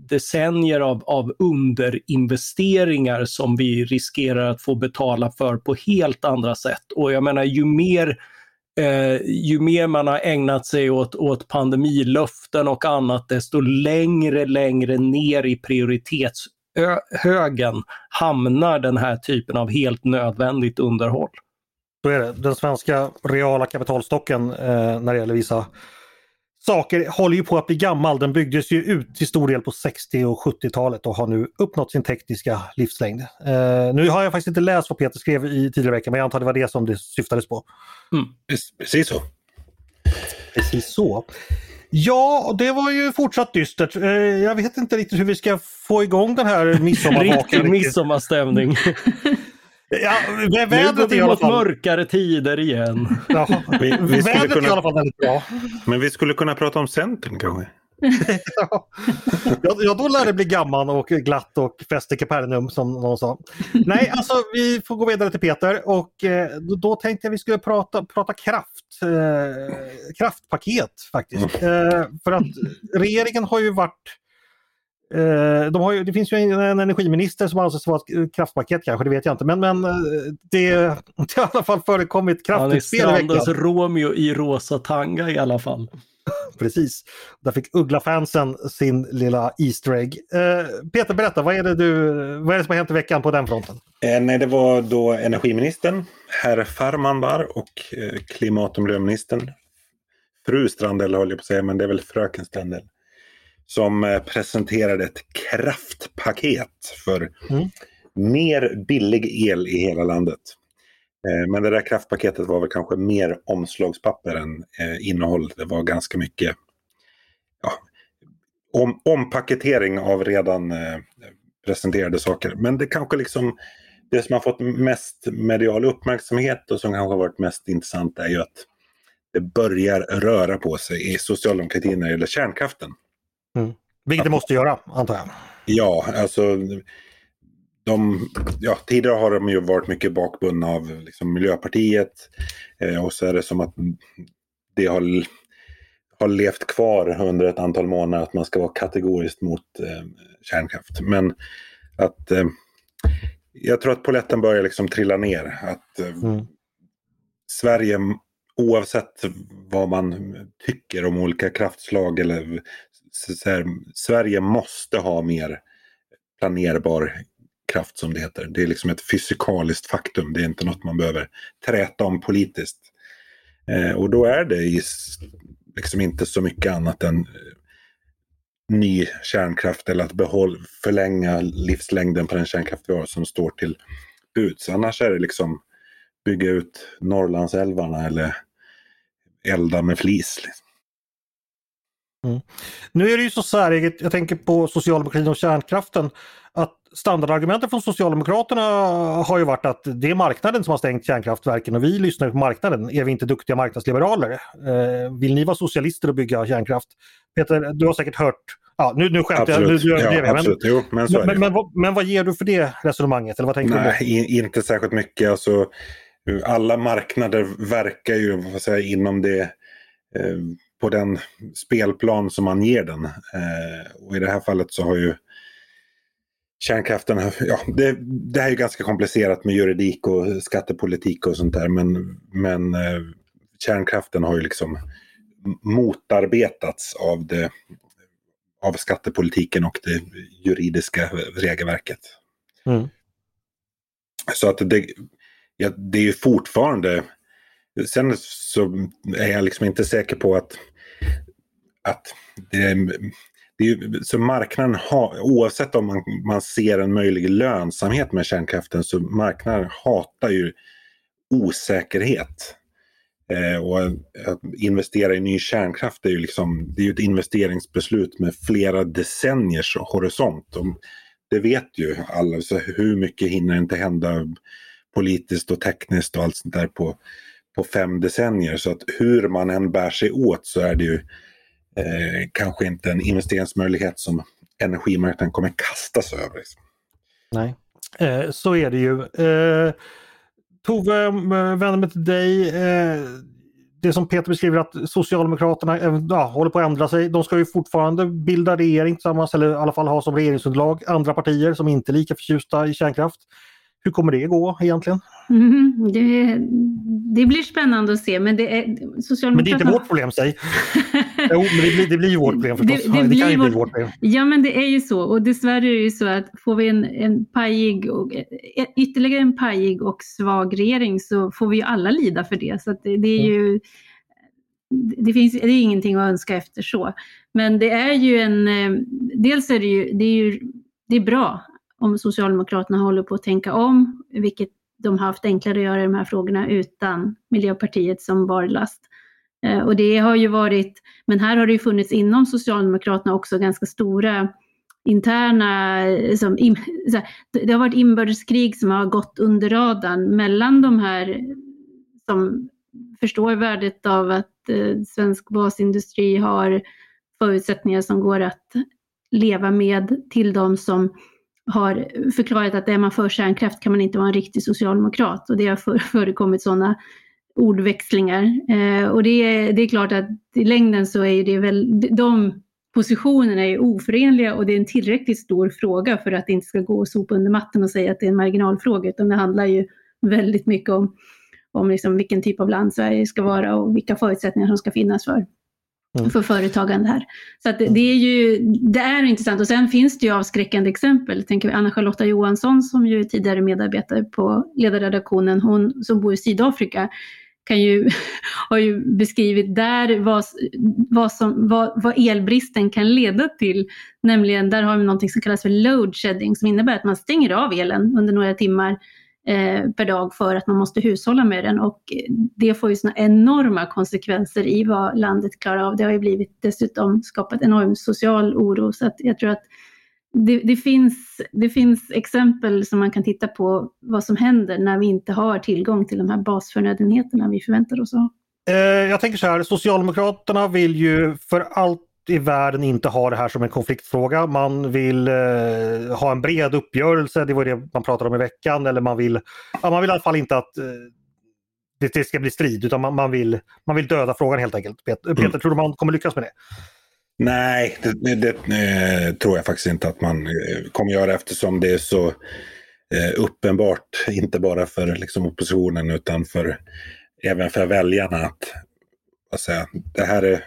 decennier av, av underinvesteringar som vi riskerar att få betala för på helt andra sätt. Och jag menar, ju mer eh, ju mer man har ägnat sig åt, åt pandemilöften och annat, desto längre, längre ner i prioritetshögen hamnar den här typen av helt nödvändigt underhåll. Så är det. Den svenska reala kapitalstocken eh, när det gäller vissa saker håller ju på att bli gammal. Den byggdes ju ut till stor del på 60 och 70-talet och har nu uppnått sin tekniska livslängd. Eh, nu har jag faktiskt inte läst vad Peter skrev i tidigare vecka men jag antar det var det som det syftades på. Mm. Precis så. Precis så. Ja, det var ju fortsatt dystert. Eh, jag vet inte riktigt hur vi ska få igång den här midsommarvakan. Riktig midsommarstämning. Ja, vädret vi mot mörkare tider igen. Ja, vi, vi vädret kunna... är i alla fall väldigt bra. Men vi skulle kunna prata om Centern kanske? ja. ja, då lär det bli gammal och glatt och fest i Capernaum som någon sa. Nej, alltså vi får gå vidare till Peter och eh, då tänkte jag vi skulle prata, prata kraft. Eh, kraftpaket faktiskt. Mm. Eh, för att regeringen har ju varit Eh, de har ju, det finns ju en, energiminister som anses vara ett kraftpaket kanske, det vet jag inte. Men, men eh, det, det har i alla fall förekommit kraftigt spel i veckan. Romeo i rosa tanga i alla fall. Precis. Där fick Uggla-fansen sin lilla Easter egg. Eh, Peter, berätta, vad är, det du, vad är det som har hänt i veckan på den fronten? Eh, nej, det var då energiministern, herr Farmanbar och eh, klimat och miljöministern. Fru Strandell höll jag på att säga, men det är väl fröken Strandell som eh, presenterade ett kraftpaket för mm. mer billig el i hela landet. Eh, men det där kraftpaketet var väl kanske mer omslagspapper än eh, innehåll. Det var ganska mycket ja, om, ompaketering av redan presenterade saker. Men det kanske liksom det som har fått mest medial uppmärksamhet och som kanske har varit mest intressant är ju att det börjar röra på sig i socialdemokratin när det gäller kärnkraften. Mm. Vilket det måste göra, antar jag. Ja, alltså de, ja, tidigare har de ju varit mycket bakbundna av liksom, Miljöpartiet. Eh, och så är det som att det har, har levt kvar under ett antal månader att man ska vara kategoriskt mot eh, kärnkraft. Men att eh, jag tror att poletten börjar liksom trilla ner. Att eh, mm. Sverige, oavsett vad man tycker om olika kraftslag eller här, Sverige måste ha mer planerbar kraft som det heter. Det är liksom ett fysikaliskt faktum. Det är inte något man behöver träta om politiskt. Eh, och då är det i, liksom inte så mycket annat än eh, ny kärnkraft eller att behåll, förlänga livslängden på den kärnkraft vi har som står till buds. Annars är det liksom bygga ut Norrlandsälvarna eller elda med flis. Liksom. Mm. Nu är det ju så säreget, jag tänker på socialdemokratin och kärnkraften, att standardargumentet från Socialdemokraterna har ju varit att det är marknaden som har stängt kärnkraftverken och vi lyssnar på marknaden. Är vi inte duktiga marknadsliberaler? Eh, vill ni vara socialister och bygga kärnkraft? Peter, du har säkert hört Ja, nu, nu skämtar jag. Nu, nu, ja, men, absolut. Jo, men, men, men, men, vad ger du för det resonemanget? Eller vad tänker Nej, du? inte särskilt mycket. Alltså, alla marknader verkar ju vad säga, inom det eh, på den spelplan som man ger den. Eh, och i det här fallet så har ju kärnkraften, ja, det, det här är ganska komplicerat med juridik och skattepolitik och sånt där men, men eh, kärnkraften har ju liksom motarbetats av, det, av skattepolitiken och det juridiska regelverket. Mm. Så att det, ja, det är ju fortfarande, sen så är jag liksom inte säker på att, att det det är, så marknaden har, oavsett om man, man ser en möjlig lönsamhet med kärnkraften, så marknaden hatar ju osäkerhet. Eh, och att investera i ny kärnkraft är ju liksom, det är ett investeringsbeslut med flera decenniers horisont. Och det vet ju alla, så hur mycket hinner inte hända politiskt och tekniskt och allt sånt där på, på fem decennier. Så att hur man än bär sig åt så är det ju eh, kanske inte en investeringsmöjlighet som energimarknaden kommer kastas över. Liksom. Nej, eh, så är det ju. Eh, Tove, eh, vänder mig till dig. Eh, det som Peter beskriver att Socialdemokraterna ja, håller på att ändra sig. De ska ju fortfarande bilda regering tillsammans eller i alla fall ha som regeringsunderlag andra partier som inte är lika förtjusta i kärnkraft. Hur kommer det gå egentligen? Mm, det, det, blir spännande att se men det är Socialdemokraterna... Men det är inte vårt problem, säg! jo, men det blir, det blir vårt problem förstås. Det, det, det kan ju vårt... bli vårt problem. Ja, men det är ju så och dessvärre är det ju så att får vi en, en pajig och, ytterligare en pajig och svag regering så får vi ju alla lida för det. Så det, det, är ju det, finns, det är ingenting att önska efter så. Men det är ju en, eh, dels är det ju, det är ju det är bra om Socialdemokraterna håller på att tänka om, vilket de har haft enklare att göra i de här frågorna utan Miljöpartiet som barlast. Eh, Eh, och det har ju varit, men här har det ju funnits inom Socialdemokraterna också ganska stora interna, eh, som, det har varit inbördeskrig som har gått under radarn mellan de här som förstår värdet av att eh, svensk basindustri har förutsättningar som går att leva med till de som har förklarat att är man för kärnkraft kan man inte vara en riktig socialdemokrat. Och det har förekommit sådana ordväxlingar. Eh, och det är, det är klart att i längden så är det väl, de positionerna är oförenliga och det är en tillräckligt stor fråga för att det inte ska gå att sopa under mattan och säga att det är en marginalfråga, utan det handlar ju väldigt mycket om, om liksom vilken typ av land Sverige ska vara och vilka förutsättningar som ska finnas för mm. för företagande här. Så att det, är ju, det är intressant och sen finns det ju avskräckande exempel. Tänker vi Anna-Charlotta Johansson som ju tidigare medarbetare på ledarredaktionen, hon som bor i Sydafrika, kan ju, har ju beskrivit där vad, vad, som, vad, vad elbristen kan leda till. Nämligen, där har vi något som kallas för load shedding som innebär att man stänger av elen under några timmar eh, per dag för att man måste hushålla med den och det får ju såna enorma konsekvenser i vad landet klarar av. Det har ju blivit dessutom skapat enorm social oro så att jag tror att det, det, finns, det finns exempel som man kan titta på vad som händer när vi inte har tillgång till de här basförnödenheterna vi förväntar oss att ha. Eh, jag tänker så här, Socialdemokraterna vill ju för allt i världen inte ha det här som en konfliktfråga. Man vill eh, ha en bred uppgörelse, det var det man pratade om i veckan. Eller man vill, ja, man vill i alla fall inte att eh, det, det, ska bli strid utan man, man, vill, man vill döda frågan helt enkelt. Peter, mm. Peter tror du man kommer lyckas med det? Nej, det, det det, eh, tror jag faktiskt inte att man eh, kommer göra eftersom det är så eh, uppenbart, inte bara för liksom, oppositionen utan för, även för väljarna att vad säga, det här är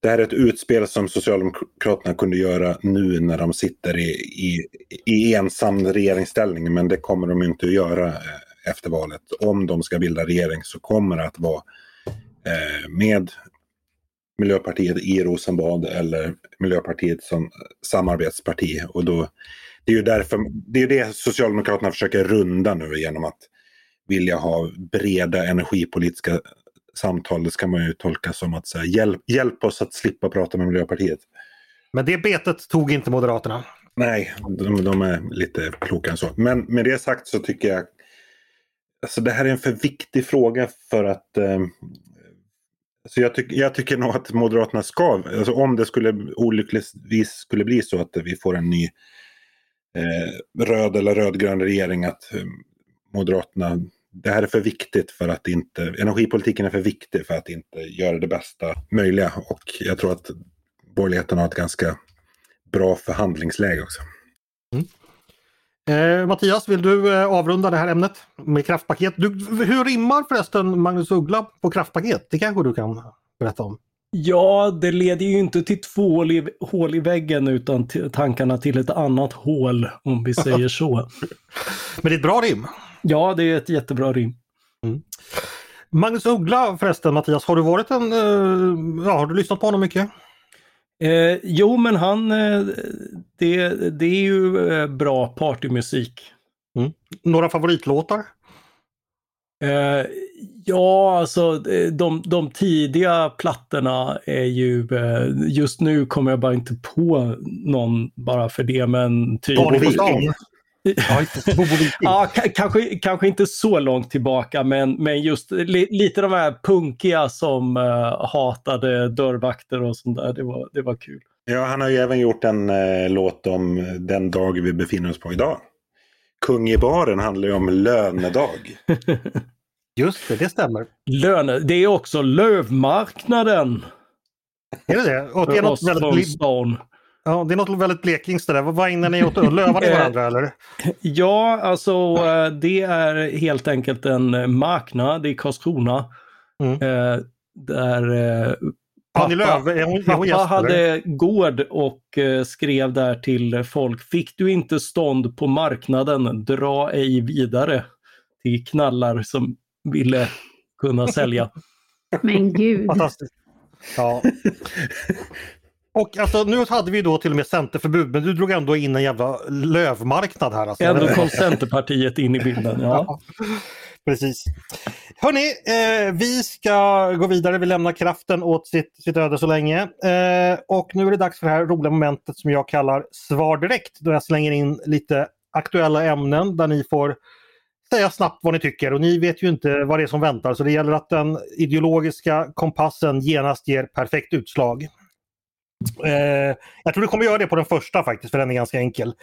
det här är ett utspel som Socialdemokraterna kunde göra nu när de sitter i, i, i ensam regeringsställning, men det kommer de inte att göra efter valet. Om de ska bilda regering så kommer det att vara med Miljöpartiet i Rosenbad eller Miljöpartiet som samarbetsparti. Och då, det är ju därför, det är det Socialdemokraterna försöker runda nu genom att vilja ha breda energipolitiska samtal. Det ska man ju tolka som att säga, hjälp, hjälp oss att slippa prata med Miljöpartiet. Men det betet tog inte Moderaterna. Nej, de, de är lite klokare än så. Men med det sagt så tycker jag Alltså det här är en för viktig fråga för att eh, så jag, tyck, jag tycker nog att Moderaterna ska, alltså om det skulle olyckligtvis skulle bli så att vi får en ny eh, röd eller rödgrön regering, att eh, Moderaterna, det här är för viktigt för att inte, energipolitiken är för viktig för att inte göra det bästa möjliga. Och jag tror att borgerligheten har ett ganska bra förhandlingsläge också. Mm. Eh, Mattias, vill du eh, avrunda det här ämnet med kraftpaket? Du, hur rimmar förresten Magnus Uggla på kraftpaket? Det kanske du kan berätta om? Ja, det leder ju inte till två hål i, hål i väggen utan tankarna till ett annat hål, om vi säger så. Men det är ett bra rim? Ja, det är ett jättebra rim. Mm. Magnus Uggla förresten, Mattias, har du varit en... Uh, ja, har du lyssnat på honom mycket? Eh, jo, men han, eh, det, det är ju eh, bra partymusik. Mm. Några favoritlåtar? Eh, ja, alltså de, de tidiga plattorna är ju, eh, just nu kommer jag bara inte på någon bara för det, men typ... ja, kanske, kanske inte så långt tillbaka, men, men just li, lite de här punkiga som uh, hatade dörrvakter och sånt där. Det var, det var kul. Ja, han har ju även gjort en uh, låt om den dag vi befinner oss på idag. Kung i baren handlar ju om lönedag. Just det, det stämmer. Löne, det är också lövmarknaden. Är det det? Och det är något väldigt... Ja, det är något väldigt blekingskt det där. Vad ägnar ni åt? Lövar ni varandra eller? Ja, alltså eh, det är helt enkelt en marknad i Karlskrona. Mm. Eh, där Pappa, Löv, är hon, pappa gäst, hade gård och skrev där till folk. Fick du inte stånd på marknaden, dra ej vidare till knallar som ville kunna sälja. Men gud. Fantastiskt. Ja. Och alltså, nu hade vi då till och med centerförbud, men du drog ändå in en jävla lövmarknad här. Alltså. Ändå kom Centerpartiet in i bilden. Ja. ja precis. Hörni, eh, vi ska gå vidare. Vi lämnar kraften åt sitt, sitt öde så länge. Eh, och nu är det dags för det här roliga momentet som jag kallar Svar direkt. Då jag slänger in lite aktuella ämnen där ni får säga snabbt vad ni tycker och ni vet ju inte vad det är som väntar så det gäller att den ideologiska kompassen genast ger perfekt utslag. Eh, jag tror det kommer göra det på den första faktiskt, för den är ganska enkel.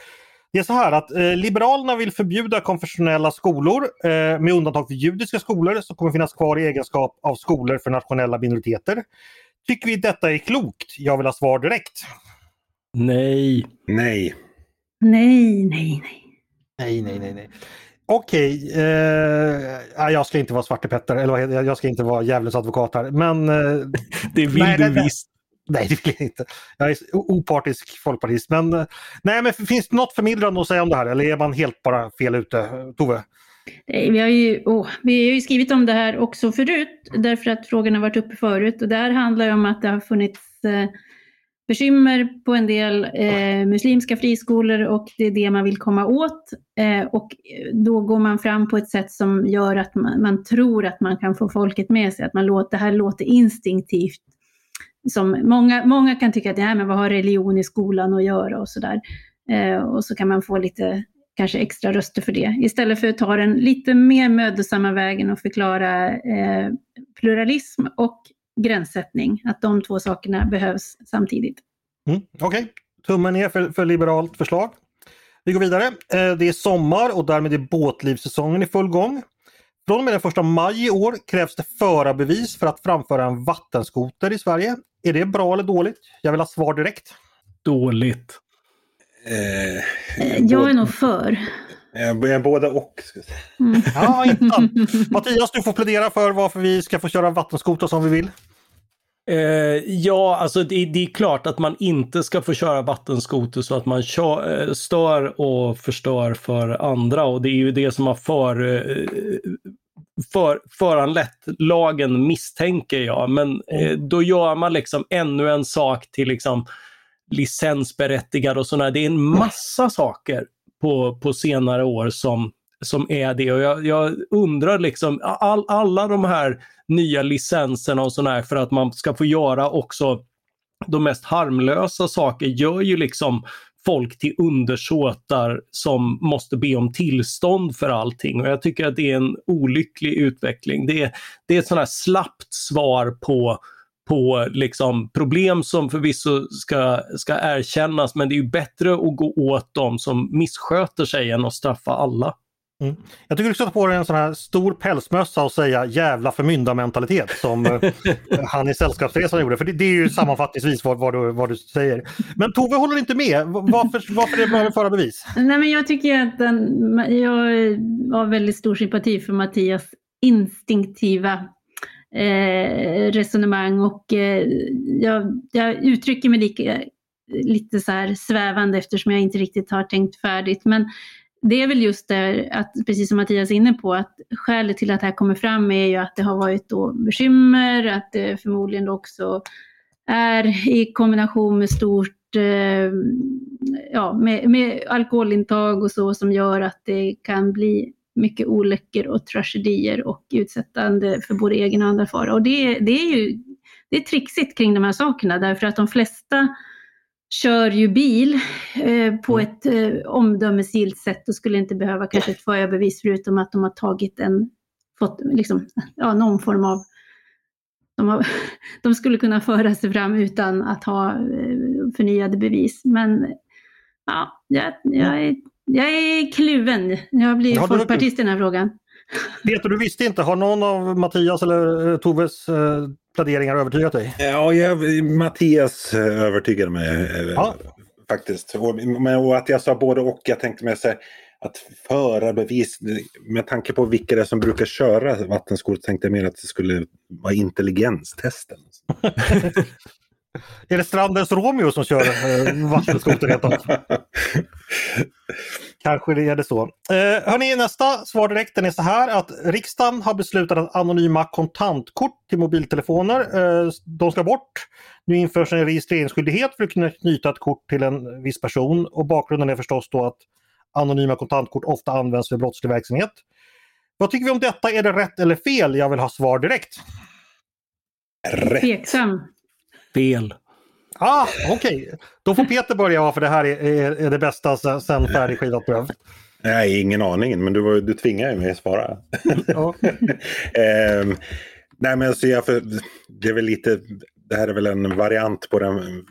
Det är så här att eh, Liberalerna vill förbjuda konfessionella skolor eh, med undantag för judiska skolor som kommer finnas kvar i egenskap av skolor för nationella minoriteter. Tycker vi detta är klokt? Jag vill ha svar direkt. Nej. Nej. Nej, nej, nej. Nej, nej, nej, nej. Okej, eh, jag ska inte vara Svarte Petter, eller jag ska inte vara djävulens advokat här, men... Eh, det vill nej, du nej, visst. Nej, det vill jag inte. Jag är opartisk folkpartist. Men, eh, nej, men finns det något förmildrande att säga om det här eller är man helt bara fel ute? Tove? Vi har, ju, oh, vi har ju skrivit om det här också förut därför att frågan har varit uppe förut och det här handlar det om att det har funnits eh, bekymmer på en del eh, muslimska friskolor och det är det man vill komma åt. Eh, och då går man fram på ett sätt som gör att man, man, tror att man kan få folket med sig, att man låter, det här låter instinktivt som många, många kan tycka att ja, men vad har religion i skolan att göra och sådär. Eh, och så kan man få lite kanske extra röster för det. Istället för att ta den lite mer mödosamma vägen och förklara eh, pluralism och gränssättning, att de två sakerna behövs samtidigt. Mm, Okej, okay. tummen ner för, för liberalt förslag. Vi går vidare. Eh, det är sommar och därmed är båtlivssäsongen i full gång. Från och med den 1 maj i år krävs det förarbevis för att framföra en vattenskoter i Sverige. Är det bra eller dåligt? Jag vill ha svar direkt. Dåligt. Eh, jag är nog för. Eh, båda och. Mm. Ja, inte Mattias, du får plädera för varför vi ska få köra vattenskoter som vi vill. Eh, ja, alltså det, det, är klart att man inte ska få köra vattenskoter så att man kör, eh, stör och förstör för andra och det är ju det som har för, eh, för, föranlett lagen misstänker jag. Men eh, då gör man liksom ännu en sak till liksom licensberättigad och sådär. Det är en massa saker på, på senare år som, som är det. Och jag, jag undrar liksom, all, alla de här nya licenserna och sådär för att man ska få göra också de mest harmlösa saker gör ju liksom folk till undersåtar som måste be om tillstånd för allting. Och jag tycker att det är en olycklig utveckling. Det är, det är ett sånt här slappt svar på på liksom problem som förvisso ska, ska erkännas men det är ju bättre att gå åt dem som missköter sig än att straffa alla. Mm. Jag tycker du ska ta på dig en sån här stor pälsmössa och säga jävla förmyndarmentalitet som eh, han i Sällskapsresan gjorde. För det, det, är ju sammanfattningsvis vad, vad, du, vad du säger. Men Tove håller inte med. Varför, varför är det med föra bevis? Nej, men jag tycker att den, jag har väldigt stor sympati för Mattias instinktiva eh, resonemang och eh, jag, jag, uttrycker mig lika, lite så här svävande eftersom jag inte riktigt har tänkt färdigt. Men det är väl just det att, precis som Mattias är inne på, att skälet till att det här kommer fram är ju att det har varit då bekymmer, att det förmodligen också är i kombination med stort eh, ja, med, med alkoholintag och så som gör att det kan bli mycket olyckor och tragedier och utsättande för både egen och andra fara. Och det, det är ju det är trixigt kring de här sakerna därför att de flesta kör ju bil eh, på mm. ett eh, omdömesgillt sätt och skulle inte behöva kanske ett förarbevis förutom att de har tagit en, fått liksom, ja, någon form av de, har, de skulle kunna föra sig fram utan att ha eh, förnyade bevis. Men ja, jag, jag, är, jag är kluven. Jag blir ja, folkpartist i den här frågan. Peter, du visste inte. Har någon av Mattias eller Toves pläderingar övertygat dig? Ja, jag, Mattias eh, övertygade mig eh, ja. faktiskt. Och, och, att jag sa både och. Jag tänkte mig så att föra bevis med tanke på vilka det är som brukar köra vattenskoter tänkte jag mer att det skulle vara intelligenstesten. Är det Strandens Romeo som kör eh, vattenskoter Kanske det är det så. Eh, hörni, nästa svar direkt är så här att riksdagen har beslutat att anonyma kontantkort till mobiltelefoner, eh, de ska bort. Nu införs en registreringsskyldighet för att kunna knyta ett kort till en viss person och bakgrunden är förstås då att anonyma kontantkort ofta används för brottslig verksamhet. Vad tycker vi om detta? Är det rätt eller fel? Jag vill ha svar direkt. Rätt. Tveksam. Fel. Ah, Okej, okay. då får Peter börja för det här är, är, det bästa sen färdigskivat bröd. Nej, ingen aning, men du, du tvingar mig att svara. Ja. um, nej, men alltså jag, för, det är väl lite, det här är väl en variant på den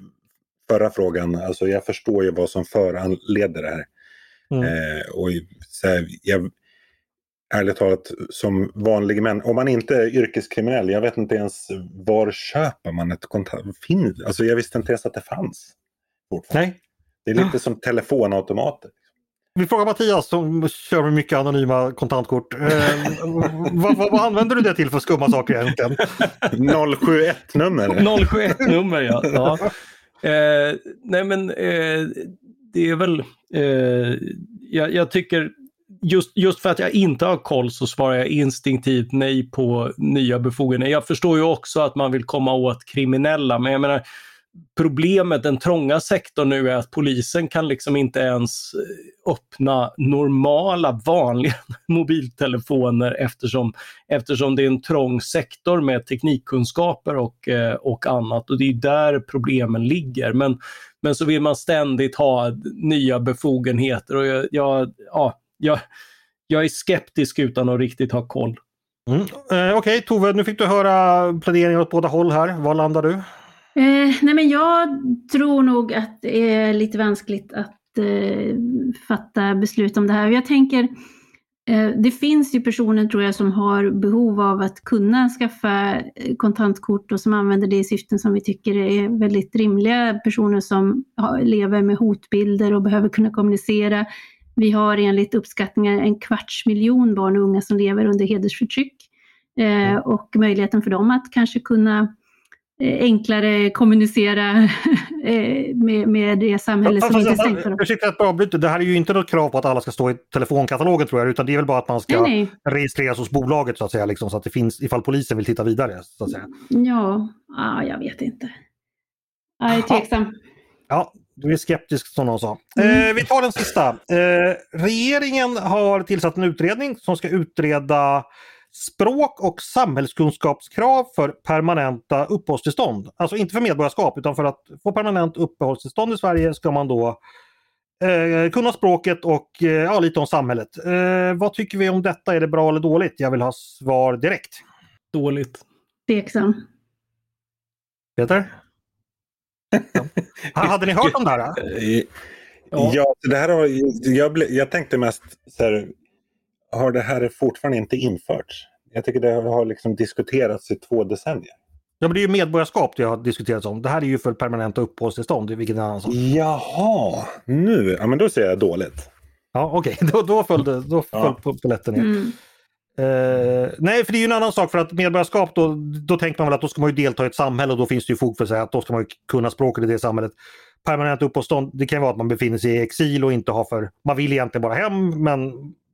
förra frågan. Alltså jag förstår ju vad som föranleder det här. Mm. Uh, och så här, jag, ärligt talat som vanlig män, om man inte är yrkeskriminell, jag vet inte ens var köper man ett kontant... Alltså jag visste inte ens att det fanns. Nej. Det är lite ja. som telefonautomater. Vi frågar Mattias som kör med mycket anonyma kontantkort. Eh, vad, vad, vad, använder du det till för skumma saker egentligen? 071-nummer. 071-nummer ja. ja. Eh, nej men eh, det är väl, eh, jag, jag, tycker just, just för att jag inte har koll så svarar jag instinktivt nej på nya befogenheter. Jag förstår ju också att man vill komma åt kriminella, men jag menar problemet, den trånga sektorn nu är att polisen kan liksom inte ens eh, öppna normala, vanliga mobiltelefoner eftersom, eftersom det är en trång sektor med teknikkunskaper och, eh, och annat. Och det är där problemen ligger. Men, men så vill man ständigt ha nya befogenheter och jag, jag ja, jag, jag är skeptisk utan att riktigt ha koll. Mm. Eh, Okej okay, Tove, nu fick du höra pläderingar åt båda håll här. Var landar du? Eh, nej men jag tror nog att det är lite vanskligt att eh, fatta beslut om det här. Jag tänker, eh, det finns ju personer tror jag som har behov av att kunna skaffa eh, kontantkort och som använder det i syften som vi tycker är väldigt rimliga. Personer som lever med hotbilder och behöver kunna kommunicera vi har enligt uppskattningar en kvarts miljon barn och unga som lever under hedersförtryck. Eh, mm. och möjligheten för dem att kanske kunna eh, enklare kommunicera eh, med, med det samhälle som inte är stängt för dem. Ursäkta att avbryta, det här är ju inte något krav på att alla ska stå i telefonkatalogen tror jag, utan det är väl bara att man ska nej, nej. registreras hos bolaget så att säga, liksom, så att det finns ifall polisen vill titta vidare. Så att säga. Ja, ah, jag vet inte. Jag är tveksam. Ja, du är skeptisk som någon sa. Eh, vi tar den sista. Eh, regeringen har tillsatt en utredning som ska utreda språk och samhällskunskapskrav för permanenta uppehållstillstånd. Alltså inte för medborgarskap utan för att få permanent uppehållstillstånd i Sverige ska man då eh, kunna språket och eh, ja, lite om samhället. Eh, vad tycker vi om detta? Är det bra eller dåligt? Jag vill ha svar direkt. Dåligt. Tveksam. Peter? Ja. Hade ni hört om det här? Ja. Ja, det här har, jag, ble, jag tänkte mest så här, har det här fortfarande inte införts? Jag tycker det har liksom diskuterats i två decennier. Ja, men det är ju medborgarskap det har diskuterats om. Det här är ju för permanenta uppehållstillstånd, vilket är en annan sak. Jaha, nu, ja men då ser jag dåligt. Ja, okej, då, då föll, det, då föll Ja. polletten ner. Mm. Eh, nej, för det är ju en annan sak för att medborgarskap då, då tänker man väl att då ska man ju delta i ett samhälle och då finns det ju fog för att säga att då ska man kunna språket i det samhället. Permanent uppehållstillstånd, det kan ju vara att man befinner sig i exil och inte har för, man vill egentligen bara hem men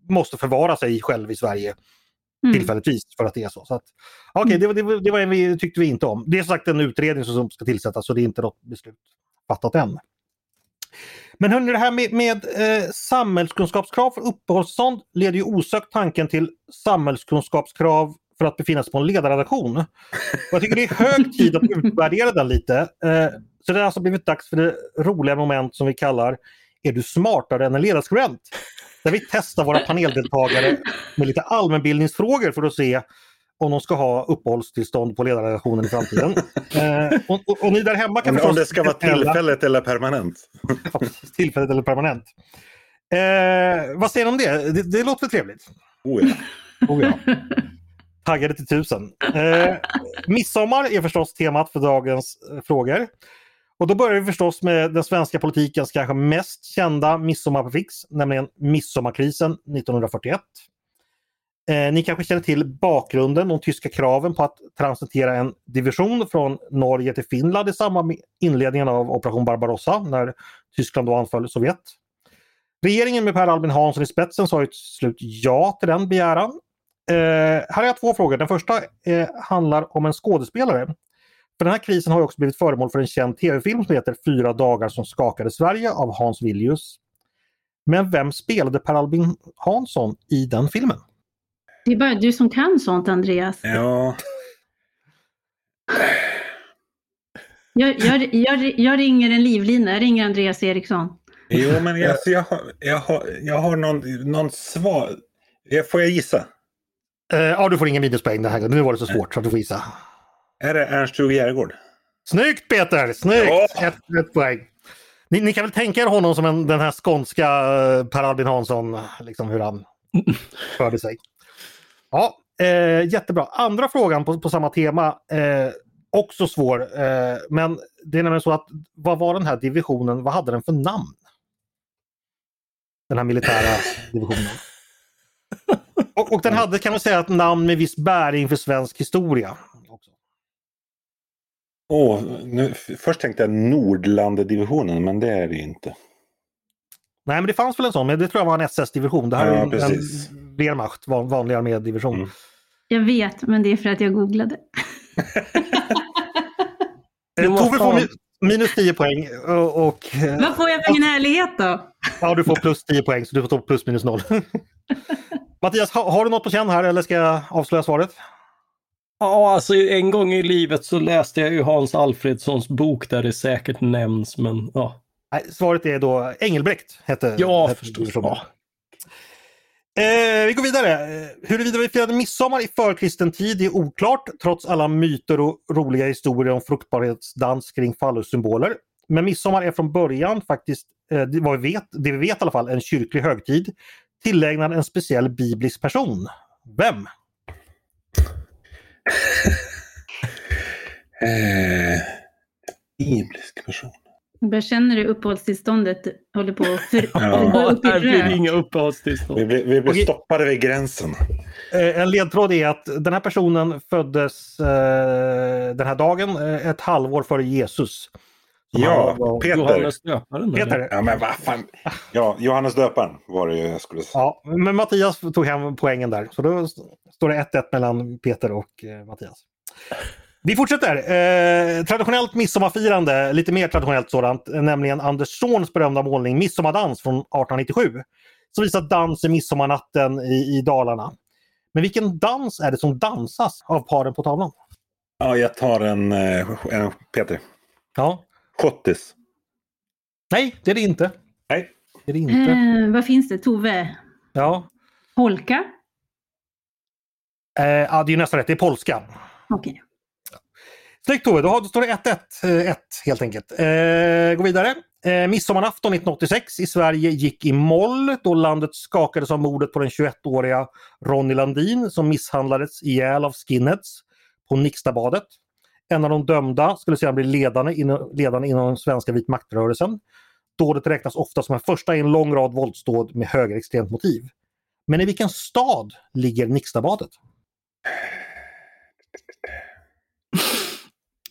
måste förvara sig själv i Sverige Mm. tillfälligtvis för att det är så. så Okej, det, var- det, var- det var en vi tyckte vi inte om. Det är som sagt en utredning som ska tillsättas så det är inte något beslut fattat än. Men hörni, det här med, med eh, samhällskunskapskrav för uppehållstillstånd leder ju osökt tanken till samhällskunskapskrav för att befinna sig på en ledarredaktion. Och jag tycker det är hög tid att utvärdera den lite. Eh, så det har alltså blivit dags för det roliga moment som vi kallar Är du smartare än en ledarskribent? Där vi testar våra paneldeltagare med lite allmänbildningsfrågor för att se om de ska ha uppehållstillstånd på ledarredaktionen i framtiden. Eh, och, och, och ni där hemma kan Om, förstås om det ska vara tillfälligt eller permanent. Ja. Tillfälligt eller permanent. Eh, vad säger ni om det? det? Det låter trevligt? Oh, ja. Oh, ja. Taggade till tusen. Eh, midsommar är förstås temat för dagens eh, frågor. Och då börjar vi förstås med den svenska politikens kanske mest kända midsommarprefix, nämligen midsommarkrisen 1941. Eh, ni kanske känner till bakgrunden, de tyska kraven på att transitera en division från Norge till Finland i samband med inledningen av operation Barbarossa när Tyskland då anföll Sovjet. Regeringen med Per Albin Hansson i spetsen sa ju till slut ja till den begäran. Eh, här har jag två frågor. Den första eh, handlar om en skådespelare. För den här krisen har ju också blivit föremål för en känd tv-film som heter Fyra dagar som skakade Sverige av Hans Villius. Men vem spelade Per Albin Hansson i den filmen? Det är bara du som kan sånt, Andreas. ja. Jag, jag, jag, jag ringer en livlina. Jag ringer Andreas Eriksson. Jo, men jag, jag, har, jag, har, jag har någon, någon svar. Jag- Får jag gissa? Eh, ja, du får ingen minuspoäng den här gången. Nu var det så svårt så att du får gissa. Är det Ernst-Hugo Järegård? Snyggt Peter! Snyggt! Ja. Ett, ett poäng. Ni, ni kan väl tänka er honom som en, den här skånska eh, Per Albin Hansson, liksom hur han förde sig. Ja, eh, jättebra. Andra frågan på, på samma tema, eh, också svår, eh, men det är nämligen så att vad var den här divisionen, vad hade den för namn? Den här militära divisionen. Och, och den hade kan man säga ett namn med viss bäring för svensk historia. Också. Åh, nu, först tänkte jag Nordlandedivisionen, men det är det ju inte. Nej men det fanns väl en sån, men det tror jag var en SS-division. Det här Ja, är en, precis. en Wehrmacht, van, vanlig armédivision. Mm. Jag vet, men det är för att jag googlade. Du Eh, Tove får minus 10 poäng och, och eh, Vad får jag för min ärlighet då? ja, du får plus 10 poäng så du får ta plus minus 0. Mattias, ha, har du något på känn här eller ska jag avslöja svaret? Ja, alltså en gång i livet så läste jag ju Hans Alfredssons bok där det säkert nämns, men ja. Nej, svaret är då Engelbrekt. Hette, Ja, hette förstås. Ja. Eh, vi går vidare. Eh, huruvida vi firade midsommar i förkristen tid är oklart trots alla myter och roliga historier om fruktbarhetsdans kring fallossymboler. Men midsommar är från början faktiskt, eh, det, vad vi vet, det vi vet i alla fall, en kyrklig högtid tillägnad en speciell biblisk person. Vem? Eh, biblisk person. Jag känner du uppehållstillståndet håller på att för, Ja. upp i blir rök. inga uppehållstillstånd. vi blir stoppade vid gränsen. Eh, en ledtråd är att den här personen föddes eh, den här dagen eh, ett halvår före Jesus. Ja, Peter. Johannes döparen. Peter. Ja, men vad fan. Ja, Johannes döparen var det ju jag skulle säga. Ja, men Mattias tog hem poängen där. Så då st- står det 1-1 mellan Peter och eh, Mattias. Vi fortsätter. Eh, traditionellt midsommarfirande, lite mer traditionellt sådant, nämligen Anders Zorns berömda målning Midsommardans från 1897. Som visar dans i midsommarnatten i, i Dalarna. Men vilken dans är det som dansas av paren på tavlan? Ja, jag tar en, eh, en Peter. Ja. Schottis. Nej, det är det inte. Nej. Det är det inte. Eh, vad finns det? Tove? Ja. Polka? Eh, ja, det är nästan rätt. Det är polska. Okej. Snyggt Tove, då, står det 1-1 eh, helt enkelt. Eh, gå vidare. Eh, midsommarafton 1986 i Sverige gick i moll då landet skakades av mordet på den 21-åriga Ronny Landin som misshandlades ihjäl av skinheads på Nixtabadet. En av de dömda skulle sedan bli ledande inom, ledande inom den svenska vit maktrörelsen. Dådet räknas ofta som en första i en lång rad våldsdåd med högerextremt motiv. Men i vilken stad ligger Nixtabadet?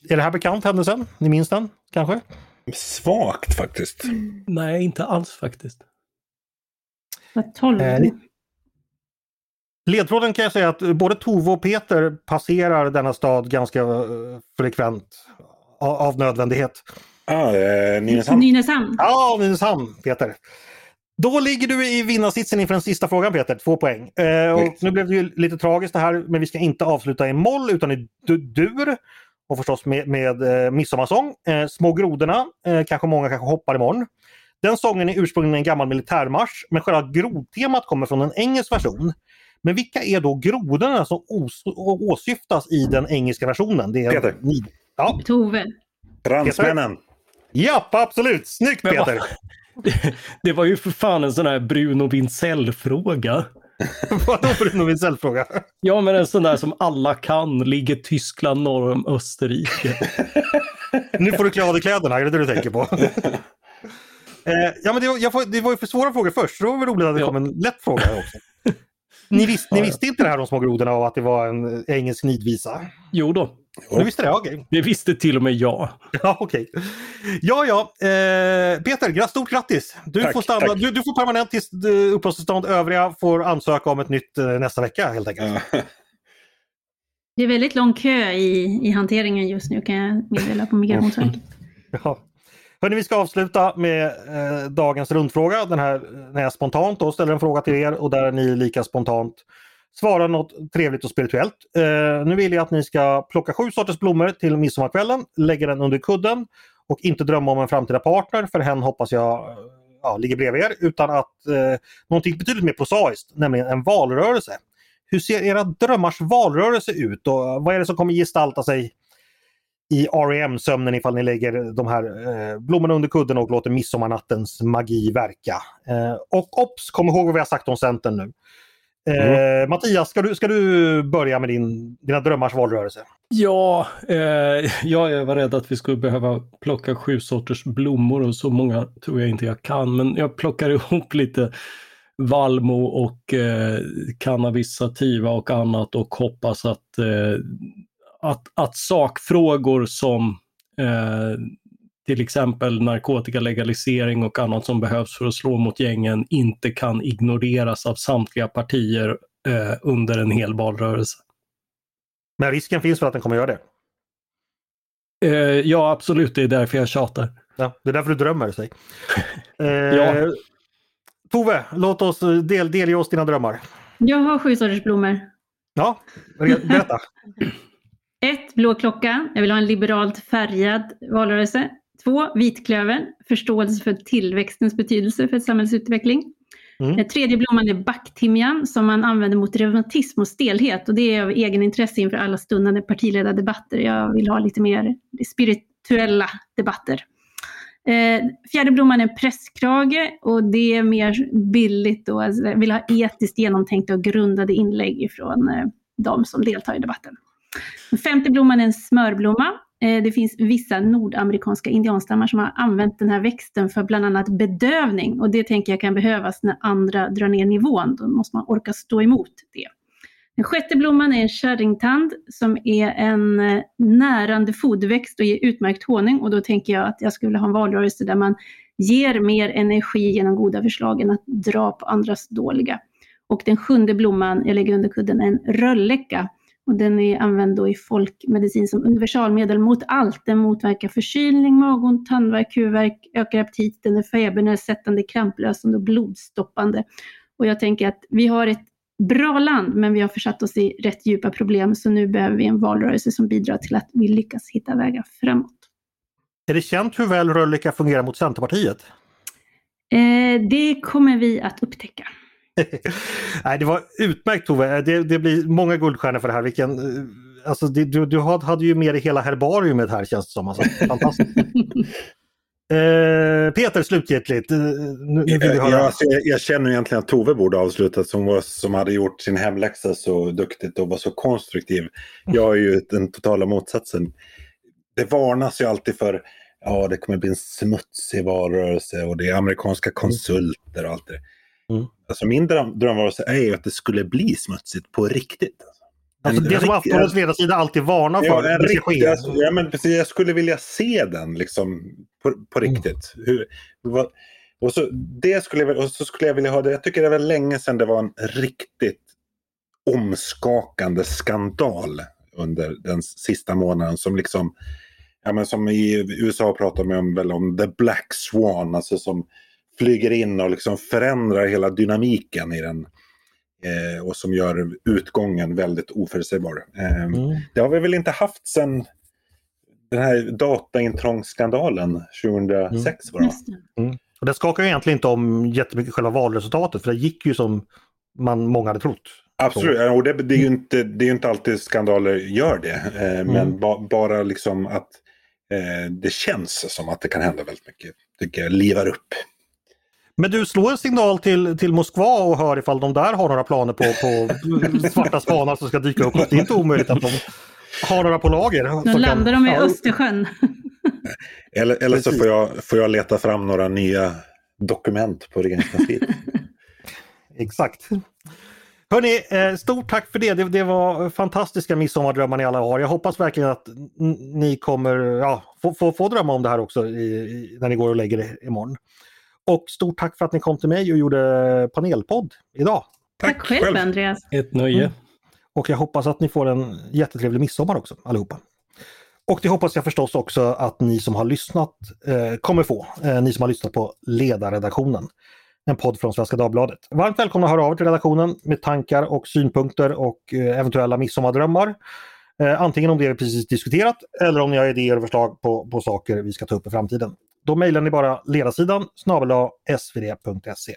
Är det här bekant händelsen? Ni minns den kanske? Svagt faktiskt. Nej, inte alls faktiskt. Vad tolv? Eh, Ledtråden kan jag säga att både Tove och Peter passerar denna stad ganska eh, frekvent av, nödvändighet. Ah, eh, Nynäshamn. Nynäshamn? Ja, Nynäshamn Peter. Då ligger du i vinnarsitsen inför den sista frågan Peter, två poäng. Eh, och nu blev det ju lite tragiskt det här, men vi ska inte avsluta i moll utan i du- dur. Och förstås med, med eh, midsommarsång. Eh, Små grodorna, eh, kanske många kanske hoppar imorgon. Den sången är ursprungligen en gammal militärmarsch, men själva grodtemat kommer från en engelsk version. Men vilka är då grodorna som åsyftas i den engelska versionen? Det är Peter. Ni. Ja, Tove? Ransmännen. ja, absolut! Snyggt Peter! Det, det var ju för fan en sån här Bruno Wintzell-fråga. Vadå Bruno Wintzell-fråga? Ja, men en sån där som alla kan. Ligger Tyskland norr om Österrike? Nu får du klä av dig kläderna, är det det du tänker på? eh, ja, men det var, jag det var ju för svåra frågor först, så det var väl roligt att det Ja. kom en lätt fråga också. Ni, vis, ni visste inte det här om små grodorna och att det var en engelsk nidvisa? Jo då, Du visste det? Okej. det visste till och med jag. Ja, okej. Ja, ja. Eh, Peter, stort grattis! Du, Tack, får stanna, du, du får permanent eh, uppehållstillstånd. Övriga får ansöka om ett nytt eh, nästa vecka helt enkelt. Ja. Det är väldigt lång kö i, i hanteringen just nu kan jag meddela på Migrationsverket. Ja. Hörrni, vi ska avsluta med eh, dagens rundfråga. Den här eh, när jag spontant då ställer en fråga till er och där ni lika spontant svara något trevligt och spirituellt. Eh, nu vill jag att ni ska plocka sju sorters blommor till midsommarkvällen, lägga den under kudden och inte drömma om en framtida partner för hen hoppas jag eh, ja, ligger bredvid er utan att eh, någonting betydligt mer prosaiskt, nämligen en valrörelse. Hur ser era drömmars valrörelse ut och vad är det som kommer gestalta sig i REM-sömnen ifall ni lägger de här eh, blommorna under kudden och låter midsommarnattens magi verka. Eh, och ops, kom ihåg vad vi har sagt om Centern nu. Eh, Mattias, ska du, ska du börja med din, dina drömmars valrörelse? Ja, eh, ja, jag var rädd att vi skulle behöva plocka sju sorters blommor och så många tror jag inte jag kan. Men jag plockar ihop lite Valmo och eh, cannabis sativa och annat och hoppas att, eh, att, att sakfrågor som eh, till exempel narkotikalegalisering och annat som behövs för att slå mot gängen inte kan ignoreras av samtliga partier eh, under en hel valrörelse. Men risken finns för att den kommer göra det. Eh, ja, absolut. Det är därför jag tjatar. Ja, det är därför du drömmer, säg. Eh, Ja. Tove, låt oss eh, del, delge oss dina drömmar. Jag har sju sorters blommor. Ja, berätta. Ett, Blå klocka. Jag vill ha en liberalt färgad valrörelse. Två, Vitklövern. Förståelse för tillväxtens betydelse för samhällsutveckling. Mm. Den tredje blomman är backtimjan som man använder mot reumatism och stelhet. Och det är av egen intresse inför alla stundande partiledardebatter. Jag vill ha lite mer spirituella debatter. Eh, fjärde blomman är presskrage och det är mer billigt då. Alltså, vill ha etiskt genomtänkta och grundade inlägg ifrån eh, de som deltar i debatten. Den femte blomman är en smörblomma. Eh, det finns vissa nordamerikanska indianstammar som har använt den här växten för bland annat bedövning och det tänker jag kan behövas när andra drar ner nivån. Då måste man orka stå emot det. Den sjätte blomman är en kärringtand som är en eh, närande foderväxt och ger utmärkt honung och då tänker jag att jag skulle vilja ha en valrörelse där man ger mer energi genom goda förslag än att dra på andras dåliga. Och den sjunde blomman jag lägger under kudden är en rölläcka och den är använd då i folkmedicin som universalmedel mot allt. Den motverkar förkylning, magont, tandvärk, huvudvärk, ökar aptiten, är febernedsättande, kramplösande och blodstoppande. Och jag tänker att vi har ett bra land, men vi har försatt oss i rätt djupa problem, så nu behöver vi en valrörelse som bidrar till att vi lyckas hitta vägar framåt. Är det känt hur väl Röllika fungerar mot Centerpartiet? Eh, det kommer vi att upptäcka. Nej, det var utmärkt Tove. Det, det, blir många guldstjärnor för det här. Vilken, eh, alltså, det, du, du hade ju med dig hela herbariumet här känns det som. Alltså, fantastiskt. Eh, Peter, slutgiltigt. Eh, nu, nu jag, alltså, jag, jag, känner egentligen att Tove borde avslutat som, var, som hade gjort sin hemläxa så duktigt och var så konstruktiv. Jag är ju den totala motsatsen. Det varnas ju alltid för ja, det kommer bli en smutsig valrörelse och det är amerikanska konsulter och allt det mm. Alltså min dröm, drömvalrörelse är ju att det skulle bli smutsigt på riktigt. Alltså det som Aftonbladets ledarsida alltid varnar för. Ja, det ske. Alltså, ja, men precis, jag skulle vilja se den liksom på, på mm. riktigt. Mm. Hur, vad, och, så, det skulle och så skulle jag vilja ha det. Jag tycker det var länge sedan det var en riktigt omskakande skandal under den sista månaden som liksom ja, men som i USA pratar man om, väl om the black swan, alltså som flyger in och liksom förändrar hela dynamiken i den. Eh, och som gör utgången väldigt oförutsägbar. Eh, mm. Det har vi väl inte haft sedan den här dataintrångsskandalen 2006 mm. Mm. Och det skakar ju egentligen inte om jättemycket själva valresultatet för det gick ju som man många hade trott. Absolut, och det, det, är ju inte, det är inte alltid skandaler gör det. Eh, mm. Men ba, bara liksom att eh, det känns som att det kan hända väldigt mycket. Tycker jag livar upp. Men du, slår en signal till, till Moskva och hör ifall de där har några planer på, på svarta svanar som ska dyka upp. Det är inte omöjligt att de har några på lager. Nu landar kan, de i. Östersjön. eller eller så får jag, får jag leta fram några nya dokument på regeringskansliet. Exakt. Hörni, eh, stort tack för det. det. det. var fantastiska midsommardrömmar ni alla har. Jag hoppas verkligen att ni kommer ja, få, få, få drömma om det här också i, i, när ni går och lägger er imorgon. Och stort tack för att ni kom till mig och gjorde panelpodd idag. Tack, tack själv, själv Andreas. Ett nöje. Mm. Och jag hoppas att ni får en jättetrevlig midsommar också allihopa. Och det hoppas jag förstås också att ni som har lyssnat eh, kommer få, eh, ni som har lyssnat på Ledarredaktionen en podd från Svenska Dagbladet. Varmt välkomna att höra av er till redaktionen med tankar och synpunkter och eh, eventuella midsommardrömmar. Eh, antingen om det vi precis diskuterat eller om ni har idéer och förslag på, på saker vi ska ta upp i framtiden. Då mejlar ni bara ledarsidan snabel svd.se.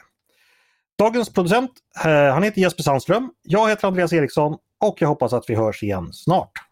Dagens producent, eh, han heter Jesper Sandström. Jag heter Andreas Eriksson och jag hoppas att vi hörs igen snart.